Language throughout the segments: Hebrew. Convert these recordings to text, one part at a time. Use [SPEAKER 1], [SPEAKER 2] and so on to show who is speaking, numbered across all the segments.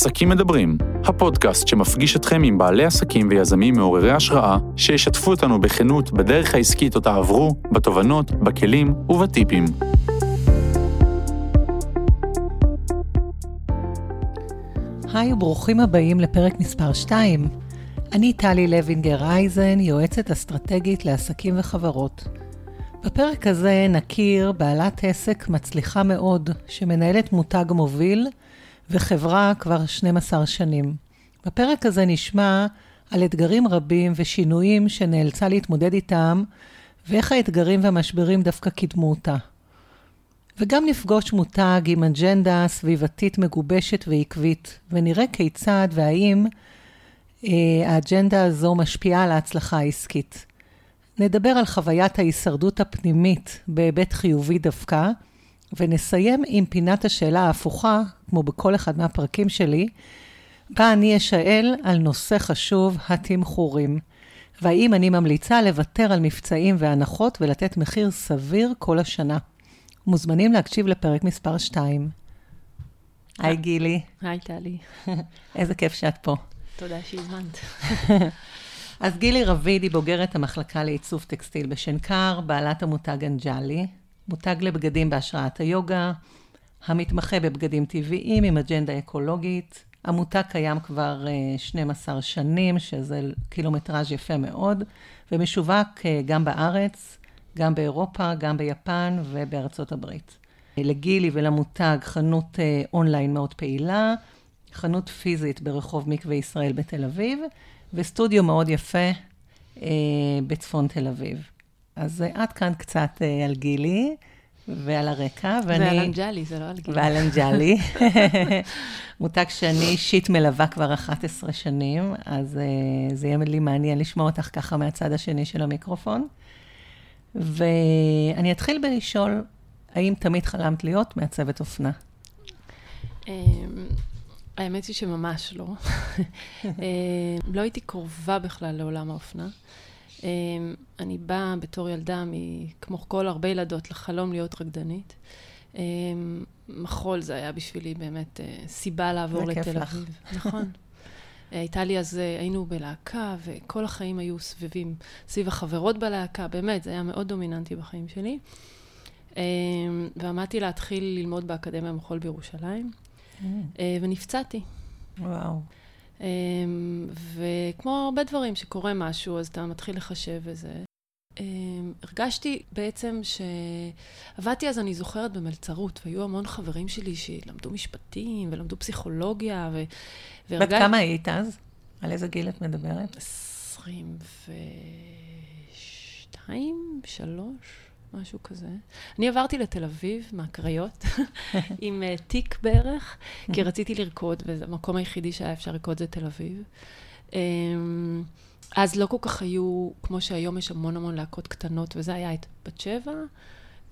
[SPEAKER 1] עסקים מדברים, הפודקאסט שמפגיש אתכם עם בעלי עסקים ויזמים מעוררי השראה, שישתפו אותנו בכנות בדרך העסקית אותה עברו, בתובנות, בכלים ובטיפים.
[SPEAKER 2] היי וברוכים הבאים לפרק מספר 2. אני טלי לוינגר אייזן, יועצת אסטרטגית לעסקים וחברות. בפרק הזה נכיר בעלת עסק מצליחה מאוד, שמנהלת מותג מוביל וחברה כבר 12 שנים. בפרק הזה נשמע על אתגרים רבים ושינויים שנאלצה להתמודד איתם, ואיך האתגרים והמשברים דווקא קידמו אותה. וגם נפגוש מותג עם אג'נדה סביבתית מגובשת ועקבית, ונראה כיצד והאם אה, האג'נדה הזו משפיעה על ההצלחה העסקית. נדבר על חוויית ההישרדות הפנימית בהיבט חיובי דווקא, ונסיים עם פינת השאלה ההפוכה, כמו בכל אחד מהפרקים שלי, בה אני אשאל על נושא חשוב, התמחורים. והאם אני ממליצה לוותר על מבצעים והנחות ולתת מחיר סביר כל השנה. מוזמנים להקשיב לפרק מספר 2. היי גילי.
[SPEAKER 3] היי טלי.
[SPEAKER 2] איזה כיף שאת פה.
[SPEAKER 3] תודה שהזמנת.
[SPEAKER 2] אז גילי רביד היא בוגרת המחלקה לעיצוב טקסטיל בשנקר, בעלת המותג אנג'לי, מותג לבגדים בהשראת היוגה, המתמחה בבגדים טבעיים עם אג'נדה אקולוגית. המותג קיים כבר 12 אה, שנים, שזה קילומטראז' יפה מאוד, ומשווק אה, גם בארץ, גם באירופה, גם ביפן ובארצות הברית. לגילי ולמותג חנות אה, אונליין מאוד פעילה, חנות פיזית ברחוב מקווה ישראל בתל אביב, וסטודיו מאוד יפה בצפון תל אביב. אז עד כאן קצת על גילי. ועל הרקע,
[SPEAKER 3] ואני... ועל אנג'לי, זה לא על גיל.
[SPEAKER 2] ועל אנג'לי. מותג שאני אישית מלווה כבר 11 שנים, אז uh, זה יהיה לי מעניין לשמוע אותך ככה מהצד השני של המיקרופון. ואני אתחיל בלשאול, האם תמיד חלמת להיות מעצבת אופנה?
[SPEAKER 3] אמ, האמת היא שממש לא. אמ, לא הייתי קרובה בכלל לעולם האופנה. אמ, אני באה בתור ילדה, כמו כל הרבה ילדות, לחלום להיות רקדנית. אמ, מחול זה היה בשבילי באמת אה, סיבה לעבור לתל אביב. נכון. הייתה לי אז, אה, היינו בלהקה, וכל החיים היו סביבים, סביב החברות בלהקה, באמת, זה היה מאוד דומיננטי בחיים שלי. אמ, ועמדתי להתחיל ללמוד באקדמיה מחול בירושלים, mm. אה, ונפצעתי.
[SPEAKER 2] וואו.
[SPEAKER 3] אמ, וכמו הרבה דברים שקורה משהו, אז אתה מתחיל לחשב וזה. אמ, הרגשתי בעצם שעבדתי אז, אני זוכרת, במלצרות, והיו המון חברים שלי שלמדו משפטים ולמדו פסיכולוגיה, ו...
[SPEAKER 2] בת כמה היית אז? על איזה גיל את מדברת?
[SPEAKER 3] 22, 3. משהו כזה. אני עברתי לתל אביב, מהקריות, עם uh, תיק בערך, כי רציתי לרקוד, והמקום היחידי שהיה אפשר לרקוד זה תל אביב. Um, אז לא כל כך היו, כמו שהיום יש המון המון להקות קטנות, וזה היה את בת שבע,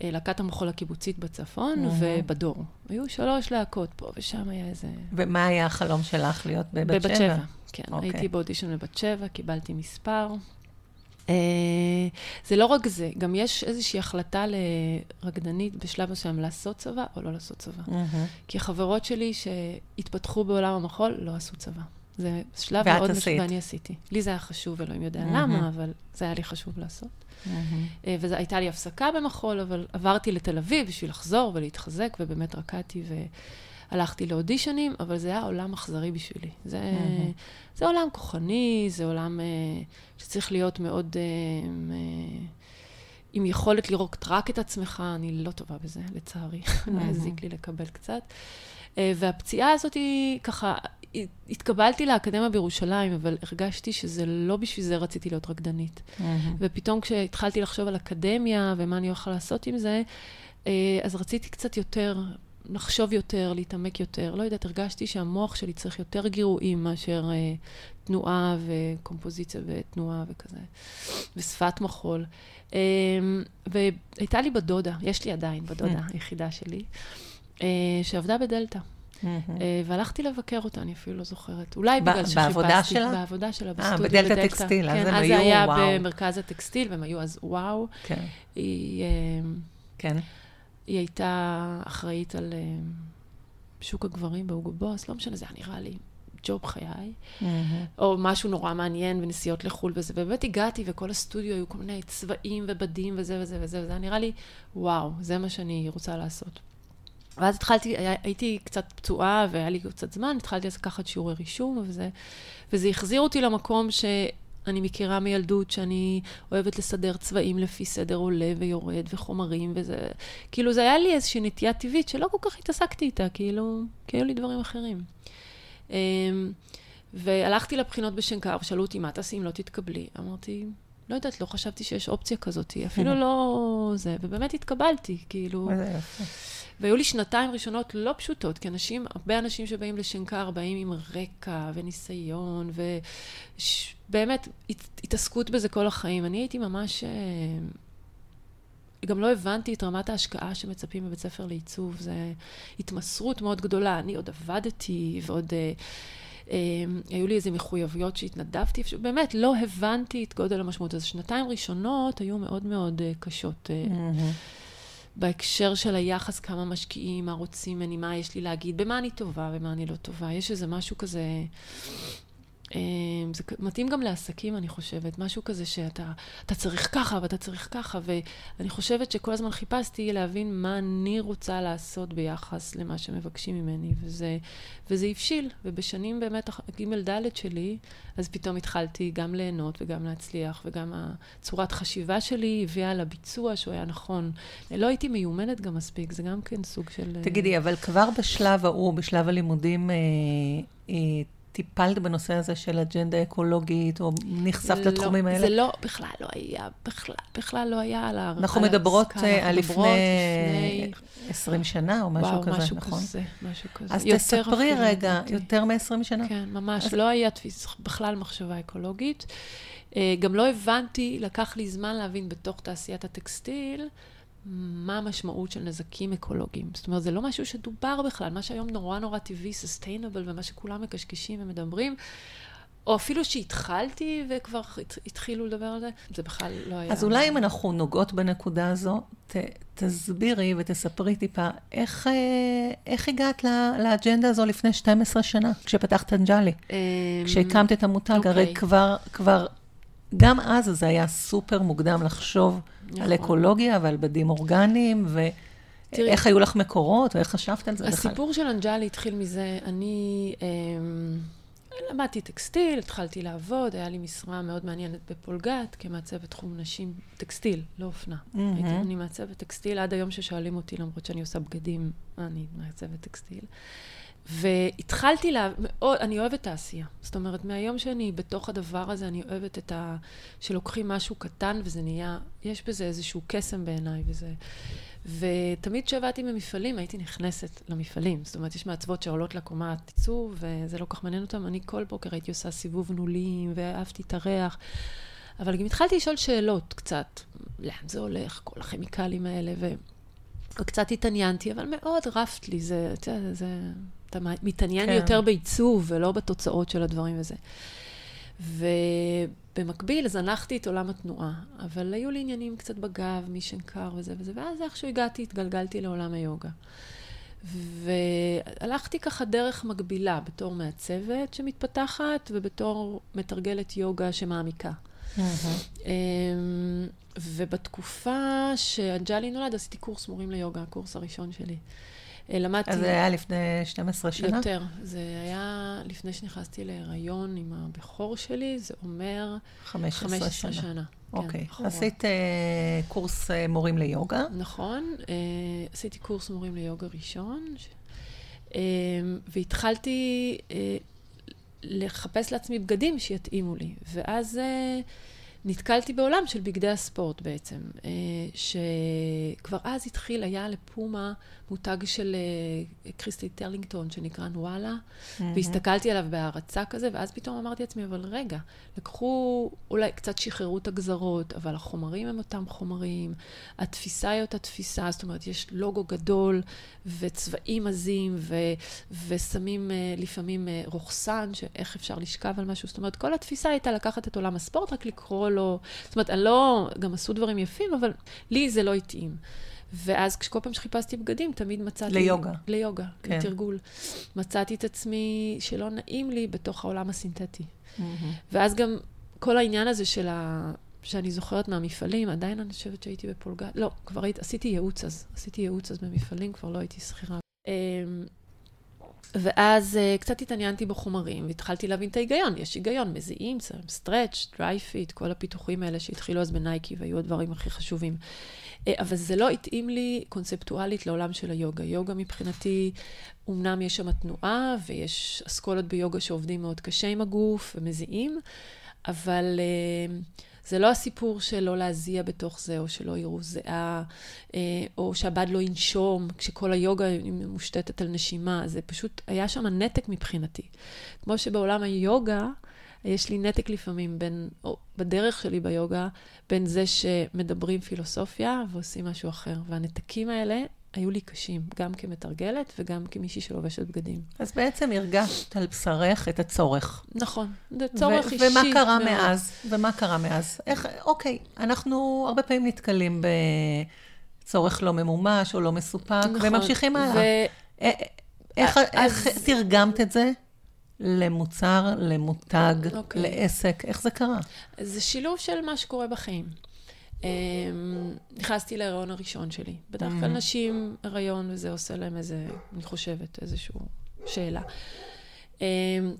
[SPEAKER 3] אה, להקת המחול הקיבוצית בצפון, ובדור. היו שלוש להקות פה, ושם היה איזה...
[SPEAKER 2] ומה היה החלום שלך להיות בבת שבע?
[SPEAKER 3] בבת שבע, כן. Okay. אוקיי. הייתי באודישן בבת שבע, קיבלתי מספר. אה, זה לא רק זה, גם יש איזושהי החלטה לרקדנית בשלב מסוים לעשות צבא או לא לעשות צבא. כי החברות שלי שהתפתחו בעולם המחול לא עשו צבא. זה שלב מאוד
[SPEAKER 2] משמעותי,
[SPEAKER 3] ואני עשיתי. לי זה היה חשוב, אלוהים יודע. למה, אבל זה היה לי חשוב לעשות. Mm-hmm. והייתה לי הפסקה במחול, אבל עברתי לתל אביב בשביל לחזור ולהתחזק, ובאמת רקדתי והלכתי לאודישנים, אבל זה היה עולם אכזרי בשבילי. זה... Mm-hmm. זה עולם כוחני, זה עולם uh, שצריך להיות מאוד... Uh, uh, עם יכולת לראות רק את עצמך, אני לא טובה בזה, לצערי. לא יזיק לי לקבל קצת. Uh, והפציעה הזאת היא ככה, התקבלתי לאקדמיה בירושלים, אבל הרגשתי שזה לא בשביל זה רציתי להיות רקדנית. ופתאום כשהתחלתי לחשוב על אקדמיה ומה אני יכולה לעשות עם זה, אז רציתי קצת יותר לחשוב יותר, להתעמק יותר. לא יודעת, הרגשתי שהמוח שלי צריך יותר גירויים מאשר אה, תנועה וקומפוזיציה ותנועה וכזה, ושפת מחול. אה, והייתה לי בדודה, יש לי עדיין בדודה mm. היחידה שלי, אה, שעבדה בדלתא. Mm-hmm. אה, והלכתי לבקר אותה, אני אפילו לא זוכרת. אולי בגלל שחיפשתי.
[SPEAKER 2] בעבודה שלה?
[SPEAKER 3] בעבודה שלה, בסטודיו
[SPEAKER 2] אה, בדלתא טקסטיל, אז
[SPEAKER 3] כן,
[SPEAKER 2] הם
[SPEAKER 3] היו,
[SPEAKER 2] וואו.
[SPEAKER 3] אז זה היה במרכז הטקסטיל, והם היו אז וואו.
[SPEAKER 2] כן.
[SPEAKER 3] היא...
[SPEAKER 2] כן.
[SPEAKER 3] היא הייתה אחראית על... אה, בשוק הגברים בהוגו בוס, לא משנה, זה היה נראה לי ג'וב חיי,
[SPEAKER 2] Mm-hmm.
[SPEAKER 3] או משהו נורא מעניין ונסיעות לחו"ל וזה, ובאמת הגעתי וכל הסטודיו היו כל מיני צבעים ובדים וזה וזה וזה, וזה היה נראה לי, וואו, זה מה שאני רוצה לעשות. ואז התחלתי, היה, הייתי קצת פצועה והיה לי קצת זמן, התחלתי אז לקחת שיעורי רישום, וזה, וזה החזיר אותי למקום שאני מכירה מילדות, שאני אוהבת לסדר צבעים לפי סדר עולה ויורד וחומרים, וזה, כאילו זה היה לי איזושהי נטייה טבעית שלא כל כך התעסקתי איתה, כאילו, כי היו לי דברים אחרים. אמ, והלכתי לבחינות בשנקר, ושאלו אותי, מה תעשי אם לא תתקבלי? אמרתי, לא יודעת, לא חשבתי שיש אופציה כזאת, אפילו לא זה, ובאמת התקבלתי, כאילו...
[SPEAKER 2] איזה יופי.
[SPEAKER 3] והיו לי שנתיים ראשונות לא פשוטות, כי אנשים, הרבה אנשים שבאים לשנקר באים עם רקע וניסיון, ובאמת התעסקות בזה כל החיים. אני הייתי ממש... אה, גם לא הבנתי את רמת ההשקעה שמצפים בבית ספר לעיצוב, זו התמסרות מאוד גדולה. אני עוד עבדתי, ועוד... אה, אה, היו לי איזה מחויבויות שהתנדבתי, באמת, לא הבנתי את גודל המשמעות. אז שנתיים ראשונות היו מאוד מאוד אה, קשות. אה, בהקשר של היחס, כמה משקיעים, מה רוצים ממני, מה יש לי להגיד, במה אני טובה ומה אני לא טובה. יש איזה משהו כזה... זה מתאים גם לעסקים, אני חושבת, משהו כזה שאתה אתה צריך ככה ואתה צריך ככה, ואני חושבת שכל הזמן חיפשתי להבין מה אני רוצה לעשות ביחס למה שמבקשים ממני, וזה, וזה הבשיל, ובשנים באמת, ג' ד' שלי, אז פתאום התחלתי גם ליהנות וגם להצליח, וגם הצורת חשיבה שלי הביאה לביצוע שהוא היה נכון. לא הייתי מיומנת גם מספיק, זה גם כן סוג של...
[SPEAKER 2] תגידי, אבל כבר בשלב ההוא, בשלב הלימודים, אה, אה, טיפלת בנושא הזה של אג'נדה אקולוגית, או נחשפת
[SPEAKER 3] לא,
[SPEAKER 2] לתחומים האלה?
[SPEAKER 3] זה לא, בכלל לא היה, בכלל, בכלל לא היה על ה...
[SPEAKER 2] אנחנו
[SPEAKER 3] על
[SPEAKER 2] מדברות אה, על
[SPEAKER 3] אנחנו
[SPEAKER 2] לפני
[SPEAKER 3] לפני
[SPEAKER 2] 20 שנה, או משהו
[SPEAKER 3] וואו,
[SPEAKER 2] כזה,
[SPEAKER 3] משהו
[SPEAKER 2] נכון?
[SPEAKER 3] כזה, משהו כזה.
[SPEAKER 2] אז תספרי רגע,
[SPEAKER 3] לדעתי.
[SPEAKER 2] יותר מ-20 שנה?
[SPEAKER 3] כן, ממש.
[SPEAKER 2] אז-
[SPEAKER 3] לא היה תפיס, בכלל מחשבה אקולוגית. אה, גם לא הבנתי, לקח לי זמן להבין בתוך תעשיית הטקסטיל, מה המשמעות של נזקים אקולוגיים. זאת אומרת, זה לא משהו שדובר בכלל, מה שהיום נורא נורא טבעי, sustainable, ומה שכולם מקשקשים ומדברים, או אפילו שהתחלתי וכבר הת- התחילו לדבר על זה, זה בכלל לא היה...
[SPEAKER 2] אז אולי אם אנחנו נוגעות בנקודה הזו, ת, תסבירי ותספרי טיפה, איך, אה, איך הגעת לאג'נדה הזו לפני 12 שנה, כשפתחת אנג'לי?
[SPEAKER 3] אמ,
[SPEAKER 2] כשהקמת את המותג, הרי
[SPEAKER 3] אוקיי.
[SPEAKER 2] כבר, כבר, גם אז זה היה סופר מוקדם לחשוב
[SPEAKER 3] נכון.
[SPEAKER 2] על אקולוגיה ועל בדים אורגניים, ואיך היו לך מקורות, או איך חשבת על זה בכלל?
[SPEAKER 3] הסיפור של אנג'לי התחיל מזה, אני אמ, למדתי טקסטיל, התחלתי לעבוד, היה לי משרה מאוד מעניינת בפולגת, כמעצבת תחום נשים, טקסטיל, לא אופנה.
[SPEAKER 2] מהמם.
[SPEAKER 3] הייתי, אני מעצבת טקסטיל עד היום ששואלים אותי, למרות שאני עושה בגדים, אני מעצבת טקסטיל. והתחלתי לה... מאוד, אני אוהבת תעשייה. זאת אומרת, מהיום שאני בתוך הדבר הזה, אני אוהבת את ה... שלוקחים משהו קטן וזה נהיה... יש בזה איזשהו קסם בעיניי וזה... ותמיד כשעבדתי במפעלים, הייתי נכנסת למפעלים. זאת אומרת, יש מעצבות שעולות לקומת עיצוב, וזה לא כך מעניין אותם. אני כל בוקר הייתי עושה סיבוב נולים, ואהבתי את הריח. אבל גם התחלתי לשאול שאלות קצת, לאן זה הולך, כל הכימיקלים האלה, ו... וקצת התעניינתי, אבל מאוד רפת לי, זה, יודע, זה... אתה מתעניין
[SPEAKER 2] כן.
[SPEAKER 3] יותר בעיצוב ולא בתוצאות של הדברים וזה. ובמקביל זנחתי את עולם התנועה, אבל היו לי עניינים קצת בגב, משנקר וזה וזה, ואז איכשהו הגעתי, התגלגלתי לעולם היוגה. והלכתי ככה דרך מקבילה, בתור מעצבת שמתפתחת ובתור מתרגלת יוגה שמעמיקה. אמ, ובתקופה שאנג'לי נולד, עשיתי קורס מורים ליוגה, הקורס הראשון שלי. אה, למדתי...
[SPEAKER 2] אז זה היה לפני 12 שנה?
[SPEAKER 3] יותר. זה היה לפני שנכנסתי להיריון עם הבכור שלי, זה אומר
[SPEAKER 2] 15,
[SPEAKER 3] 15
[SPEAKER 2] שנה.
[SPEAKER 3] שנה.
[SPEAKER 2] אוקיי.
[SPEAKER 3] כן.
[SPEAKER 2] עשית אה, קורס אה, מורים ליוגה.
[SPEAKER 3] נכון, אה, עשיתי קורס מורים ליוגה ראשון, ש... אה, והתחלתי אה, לחפש לעצמי בגדים שיתאימו לי. ואז אה, נתקלתי בעולם של בגדי הספורט בעצם, אה, שכבר אז התחיל, היה לפומה מותג של אה, קריסטי טרלינגטון שנקרא נואלה, והסתכלתי עליו בהערצה כזה, ואז פתאום אמרתי לעצמי, אבל רגע, לקחו, אולי קצת שחררו את הגזרות, אבל החומרים הם אותם חומרים, התפיסה היא אותה תפיסה, זאת אומרת, יש לוגו גדול וצבעים עזים, ו, ושמים אה, לפעמים רוכסן, שאיך אפשר לשכב על משהו, זאת אומרת, כל התפיסה הייתה לקחת את עולם הספורט, רק לקרוא לו, זאת אומרת, אני לא, גם עשו דברים יפים, אבל לי זה לא התאים. ואז כל פעם שחיפשתי בגדים, תמיד מצאתי...
[SPEAKER 2] ליוגה.
[SPEAKER 3] ליוגה, כן. לתרגול. מצאתי את עצמי שלא נעים לי בתוך העולם הסינתטי. אמ-המ. ואז גם כל העניין הזה של ה... שאני זוכרת מהמפעלים, עדיין אני חושבת שהייתי בפולגת, לא, כבר היית, עשיתי ייעוץ אז, עשיתי ייעוץ אז במפעלים, כבר לא הייתי שכירה. ואז אה, קצת התעניינתי בחומרים, והתחלתי להבין את ההיגיון. יש היגיון, מזיעים, סטרץ', dry fit, כל הפיתוחים האלה שהתחילו אז בנייקי והיו הדברים הכי חשובים. אה, אבל זה לא התאים לי קונספטואלית לעולם של היוגה. יוגה מבחינתי, אמנם יש שם תנועה, ויש אסכולות ביוגה שעובדים מאוד קשה עם הגוף ומזיעים, אבל... Uh, זה לא הסיפור של לא להזיע בתוך זה, או שלא יראו זיעה, אה, או שהבד לא ינשום, כשכל היוגה מושתתת על נשימה. זה פשוט, היה שם נתק מבחינתי. כמו שבעולם היוגה, יש לי נתק לפעמים בין, או בדרך שלי ביוגה, בין זה שמדברים פילוסופיה ועושים משהו אחר. והנתקים האלה היו לי קשים, גם כמתרגלת וגם כמישהי שלובשת בגדים.
[SPEAKER 2] אז בעצם הרגשת על בשרך את הצורך.
[SPEAKER 3] נכון, זה צורך ו- אישי.
[SPEAKER 2] ומה קרה מאוד. מאז? ומה קרה מאז? איך, אוקיי, אנחנו הרבה פעמים נתקלים בצורך לא ממומש או לא מסופק, נכון, וממשיכים הלאה. ו... איך, אז... איך תרגמת את זה? למוצר, למותג. אוקיי. לעסק, איך זה קרה?
[SPEAKER 3] זה שילוב של מה שקורה בחיים. אמ, נכנסתי להיריון הראשון שלי. בדרך כלל mm-hmm. נשים הריון, וזה עושה להם איזה, אני חושבת, איזושהי שאלה. אמ,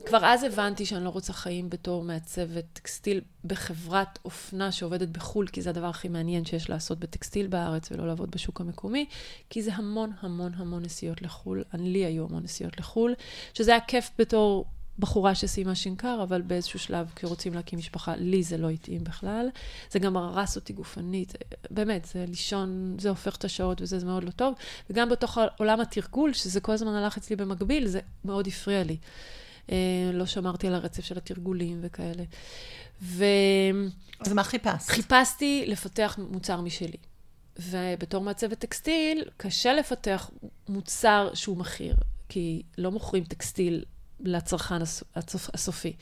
[SPEAKER 3] כבר אז הבנתי שאני לא רוצה חיים בתור מעצבת טקסטיל בחברת אופנה שעובדת בחו"ל, כי זה הדבר הכי מעניין שיש לעשות בטקסטיל בארץ ולא לעבוד בשוק המקומי, כי זה המון המון המון נסיעות לחו"ל. לי היו המון נסיעות לחו"ל, שזה היה כיף בתור בחורה שסיימה שינקר, אבל באיזשהו שלב, כשרוצים להקים משפחה, לי זה לא התאים בכלל. זה גם הרס אותי גופנית. באמת, זה לישון, זה הופך את השעות וזה, זה מאוד לא טוב. וגם בתוך עולם התרגול, שזה כל הזמן הלך אצלי במקביל, זה מאוד הפריע לי. אה, לא שמרתי על הרצף של התרגולים וכאלה. ו...
[SPEAKER 2] אז מה חיפשת?
[SPEAKER 3] חיפשתי לפתח מוצר משלי. ובתור מעצבת טקסטיל, קשה לפתח מוצר שהוא מכיר, כי לא מוכרים טקסטיל לצרכן הסופ, הסופי.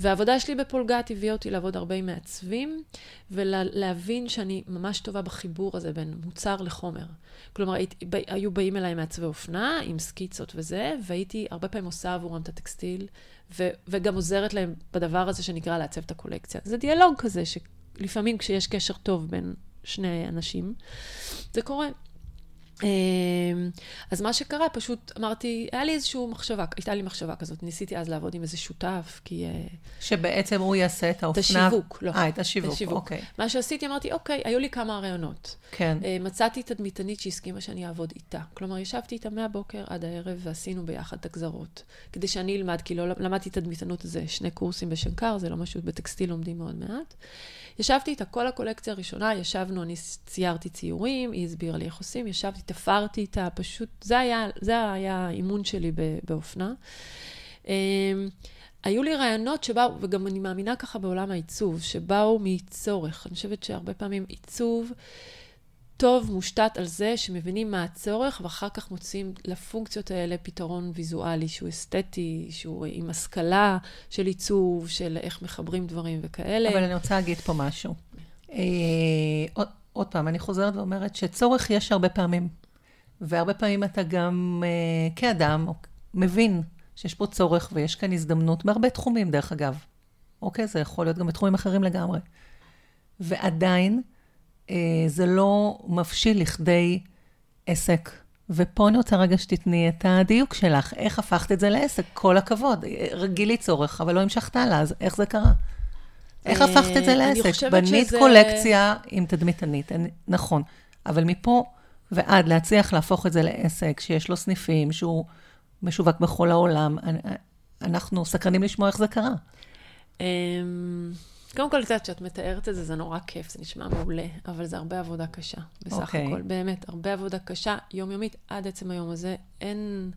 [SPEAKER 3] והעבודה שלי בפולגת הביאה אותי לעבוד הרבה עם מעצבים, ולהבין שאני ממש טובה בחיבור הזה בין מוצר לחומר. כלומר, היית, היו באים אליי מעצבי אופנה עם סקיצות וזה, והייתי הרבה פעמים עושה עבורם את הטקסטיל, ו, וגם עוזרת להם בדבר הזה שנקרא לעצב את הקולקציה. זה דיאלוג כזה, שלפעמים כשיש קשר טוב בין שני אנשים, זה קורה. אמ, אז מה שקרה, פשוט אמרתי, היה לי איזושהי מחשבה, הייתה לי מחשבה כזאת, ניסיתי אז לעבוד עם איזה שותף, כי... אה,
[SPEAKER 2] שבעצם הוא יעשה את האופנה...
[SPEAKER 3] את השיווק, לא.
[SPEAKER 2] אה, את השיווק, השיווק. אוקיי.
[SPEAKER 3] מה שעשיתי, אמרתי, אוקיי, היו לי כמה רעיונות.
[SPEAKER 2] כן.
[SPEAKER 3] אה, מצאתי תדמיתנית שהסכימה שאני אעבוד איתה. כלומר, ישבתי איתה מהבוקר עד הערב, ועשינו ביחד את הגזרות. כדי שאני אלמד, כי לא למדתי תדמיתנות הזה, שני קורסים בשנקר, זה לא משהו, בטקסטיל לומדים מאוד מעט. ישבתי איתה כל הקולקציה הראשונה, ישבנו, אני ציירתי ציורים, היא הסבירה לי איך עושים, ישבתי, תפרתי איתה, פשוט, זה היה, זה היה האימון שלי באופנה. אמ, היו לי רעיונות שבאו, וגם אני מאמינה ככה בעולם העיצוב, שבאו מצורך. אני חושבת שהרבה פעמים עיצוב טוב מושתת על זה שמבינים מה הצורך, ואחר כך מוצאים לפונקציות האלה פתרון ויזואלי שהוא אסתטי, שהוא עם השכלה של עיצוב, של איך מחברים דברים וכאלה.
[SPEAKER 2] אבל אני רוצה להגיד פה משהו. אה, עוד, פעם, אני חוזרת ואומרת שצורך יש הרבה פעמים. והרבה פעמים אתה גם, אה, כאדם, מבין שיש פה צורך ויש כאן הזדמנות בהרבה תחומים, דרך אגב. אוקיי? זה יכול להיות גם בתחומים אחרים לגמרי. ועדיין, אה, זה לא מבשיל לכדי עסק. ופה אני רוצה רגע שתתני את הדיוק שלך. איך הפכת את זה לעסק? כל הכבוד. רגילי צורך, אבל לא המשכת הלאה, אז איך זה קרה? איך הפכת את זה לעסק? בנית שזה... קולקציה עם תדמיתנית, נכון. אבל מפה ועד להצליח להפוך את זה לעסק שיש לו סניפים, שהוא משווק בכל העולם, אנחנו סקרנים לשמוע איך זה קרה. אמ,
[SPEAKER 3] קודם כל, קצת, כשאת מתארת את זה, זה נורא כיף, זה נשמע מעולה, אבל זה הרבה עבודה קשה, בסך okay. אוקיי. הכל. באמת, הרבה עבודה קשה, יומיומית, עד עצם היום הזה. אין,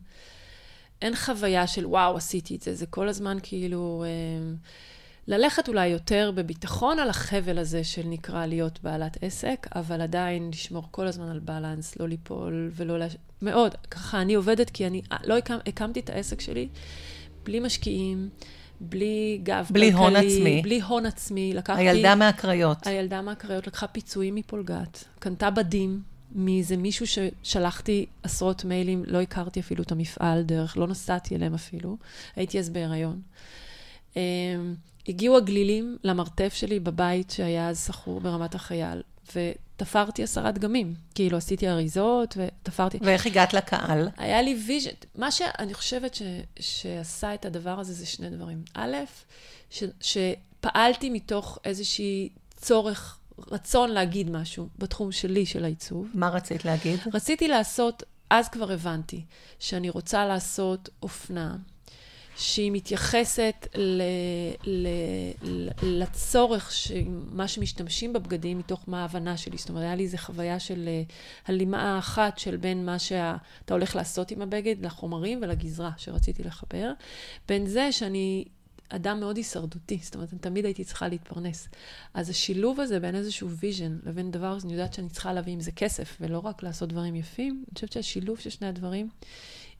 [SPEAKER 3] אין חוויה של וואו, עשיתי את זה, זה כל הזמן כאילו... אה, ללכת אולי יותר בביטחון על החבל הזה של נקרא להיות בעלת עסק, אבל עדיין לשמור כל הזמן על בלנס, לא ליפול ולא... לש... מאוד. ככה אני עובדת, כי אני לא הקמ... הקמתי את העסק שלי בלי משקיעים. בלי גב
[SPEAKER 2] בלי כלכלי, הון עצמי.
[SPEAKER 3] בלי הון עצמי.
[SPEAKER 2] לקחתי... הילדה מהקריות.
[SPEAKER 3] הילדה מהקריות לקחה פיצויים מפולגת, קנתה בדים, מאיזה מישהו ששלחתי עשרות מיילים, לא הכרתי אפילו את המפעל דרך, לא נסעתי אליהם אפילו, הייתי אז בהיריון. הגיעו הגלילים למרתף שלי בבית שהיה אז שכור ברמת החייל, ותפרתי עשרה דגמים. כאילו, עשיתי אריזות ותפרתי.
[SPEAKER 2] ואיך הגעת לקהל?
[SPEAKER 3] היה לי vision. מה שאני חושבת ש, שעשה את הדבר הזה זה שני דברים. א', ש, שפעלתי מתוך איזושהי צורך, רצון להגיד משהו בתחום שלי, של העיצוב.
[SPEAKER 2] מה רצית להגיד?
[SPEAKER 3] רציתי לעשות, אז כבר הבנתי, שאני רוצה לעשות אופנה. שהיא מתייחסת ל, ל, ל, לצורך, מה שמשתמשים בבגדים, מתוך מה ההבנה שלי. זאת אומרת, היה לי איזו חוויה של אה, הלימה אחת של בין מה שאתה הולך לעשות עם הבגד, לחומרים ולגזרה שרציתי לחבר, בין זה שאני אדם מאוד הישרדותי, זאת אומרת, אני תמיד הייתי צריכה להתפרנס. אז השילוב הזה בין איזשהו vision לבין דבר, אני יודעת שאני צריכה להביא עם זה כסף, ולא רק לעשות דברים יפים, אני חושבת שהשילוב של שני הדברים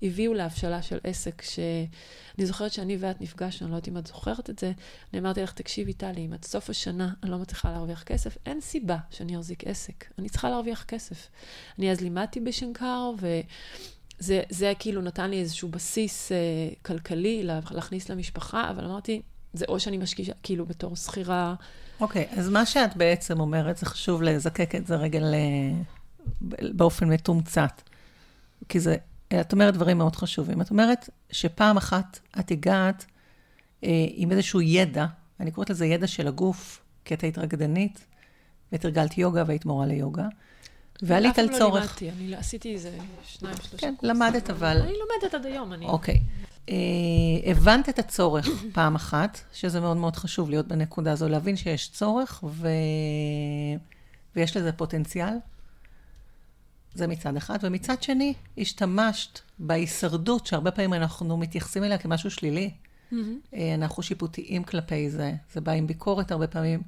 [SPEAKER 3] הביאו להבשלה של עסק, שאני זוכרת שאני ואת נפגשנו, אני לא יודעת אם את זוכרת את זה, אני אמרתי לך, תקשיבי, טלי, אם עד סוף השנה אני לא מצליחה להרוויח כסף, אין סיבה שאני אחזיק עסק, אני צריכה להרוויח כסף. אני אז לימדתי בשנקר, ו... זה, זה כאילו נתן לי איזשהו בסיס אה, כלכלי לה, להכניס למשפחה, אבל אמרתי, זה או שאני משקיעה כאילו בתור שכירה.
[SPEAKER 2] אוקיי, okay, אז מה שאת בעצם אומרת, זה חשוב לזקק את זה רגע ל... באופן מתומצת. כי זה את אומרת דברים מאוד חשובים. את אומרת שפעם אחת את הגעת אה, עם איזשהו ידע, אני קוראת לזה ידע של הגוף, כי את היית רקדנית, ותרגלת יוגה והיית מורה ליוגה, ועלית על צורך.
[SPEAKER 3] אף פעם לא לימדתי, אני עשיתי איזה שניים, שלושה
[SPEAKER 2] כן, למדת אבל...
[SPEAKER 3] אני לומדת עד היום, אני...
[SPEAKER 2] אוקיי. אה, הבנת את הצורך פעם אחת, שזה מאוד מאוד חשוב להיות בנקודה הזו, להבין שיש צורך ו... ויש לזה פוטנציאל, זה מצד אחד. ומצד שני, השתמשת בהישרדות, שהרבה פעמים אנחנו מתייחסים אליה כמשהו שלילי. Mm-hmm. אנחנו שיפוטיים כלפי זה. זה בא עם ביקורת הרבה פעמים.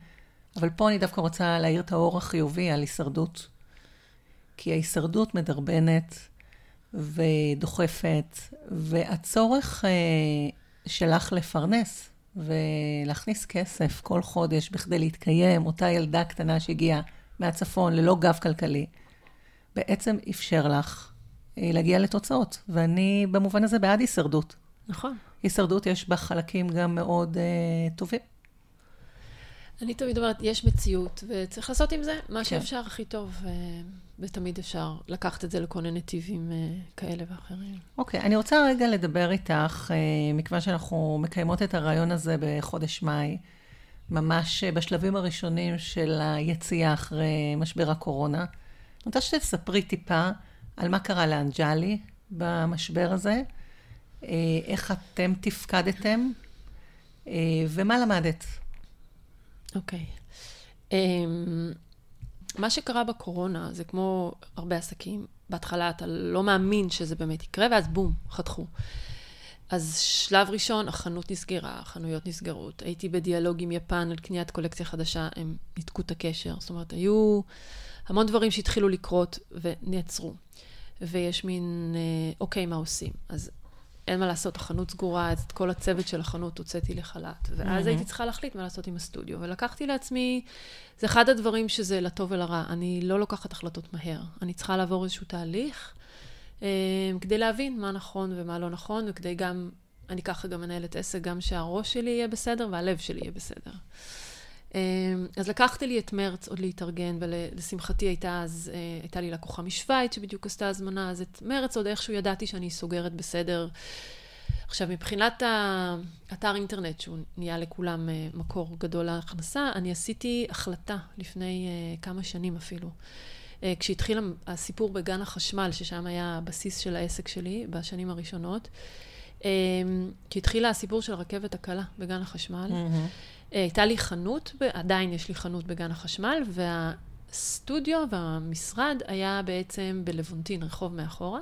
[SPEAKER 2] אבל פה אני דווקא רוצה להאיר את האור החיובי על הישרדות. כי ההישרדות מדרבנת ודוחפת, והצורך אה, שלך לפרנס ולהכניס כסף כל חודש בכדי להתקיים, אותה ילדה קטנה שהגיעה מהצפון ללא גב כלכלי, בעצם אפשר לך אה, להגיע לתוצאות. ואני במובן הזה בעד הישרדות.
[SPEAKER 3] נכון.
[SPEAKER 2] הישרדות יש בה חלקים גם מאוד uh, טובים.
[SPEAKER 3] אני תמיד אומרת, יש מציאות, וצריך לעשות עם זה מה כן. שאפשר הכי טוב, ו... ותמיד אפשר לקחת את זה לכל מיני נתיבים uh, כאלה ואחרים.
[SPEAKER 2] אוקיי, okay, אני רוצה רגע לדבר איתך, uh, מכיוון שאנחנו מקיימות את הרעיון הזה בחודש מאי, ממש בשלבים הראשונים של היציאה אחרי משבר הקורונה. אני רוצה שתספרי טיפה על מה קרה לאנג'לי במשבר הזה, אה, איך אתם תפקדתם אה, ומה למדת.
[SPEAKER 3] אוקיי. Okay. אמ, um, מה שקרה בקורונה זה כמו הרבה עסקים. בהתחלה אתה לא מאמין שזה באמת יקרה, ואז בום, חתכו. אז שלב ראשון, החנות נסגרה, החנויות נסגרות. הייתי בדיאלוג עם יפן על קניית קולקציה חדשה, הם ניתקו את הקשר. זאת אומרת, היו המון דברים שהתחילו לקרות ונעצרו. ויש מין, אה, אוקיי, מה עושים? אז אין מה לעשות, החנות סגורה, את כל הצוות של החנות הוצאתי לחל"ת. ואז mm-hmm. הייתי צריכה להחליט מה לעשות עם הסטודיו. ולקחתי לעצמי, זה אחד הדברים שזה לטוב ולרע. אני לא לוקחת החלטות מהר. אני צריכה לעבור איזשהו תהליך אה, כדי להבין מה נכון ומה לא נכון, וכדי גם, אני ככה גם מנהלת עסק, גם שהראש שלי יהיה בסדר והלב שלי יהיה בסדר. אמ, אז לקחתי לי את מרץ עוד להתארגן, ולשמחתי הייתה אז, אה, הייתה לי לקוחה משוויץ שבדיוק עשתה הזמנה, אז את מרץ עוד איכשהו ידעתי שאני סוגרת בסדר. עכשיו, מבחינת האתר אינטרנט, שהוא נהיה לכולם אה, מקור גדול להכנסה, אני עשיתי החלטה לפני אה, כמה שנים אפילו. כשהתחיל הסיפור בגן החשמל, ששם היה הבסיס של העסק שלי בשנים הראשונות, כשהתחיל הסיפור של הרכבת הקלה בגן החשמל, mm-hmm. אה, הייתה לי חנות, עדיין יש לי חנות בגן החשמל, והסטודיו והמשרד היה בעצם בלוונטין, רחוב מאחורה.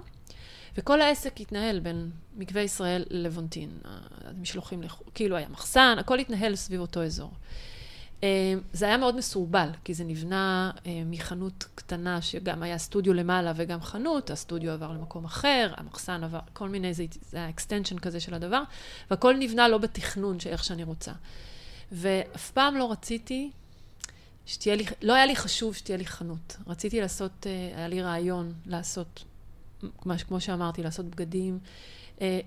[SPEAKER 3] וכל העסק התנהל בין מקווה ישראל ללוונטין. המשלוחים, כאילו היה מחסן, הכל התנהל סביב אותו אזור. אה, זה היה מאוד מסורבל, כי זה נבנה אה, מחנות קטנה, שגם היה סטודיו למעלה וגם חנות, הסטודיו עבר למקום אחר, המחסן עבר, כל מיני, זה היה extension כזה של הדבר, והכל נבנה לא בתכנון שאיך שאני רוצה. ואף פעם לא רציתי שתהיה לי, לא היה לי חשוב שתהיה לי חנות. רציתי לעשות, אה, היה לי רעיון לעשות, כמו שאמרתי, לעשות בגדים. אה,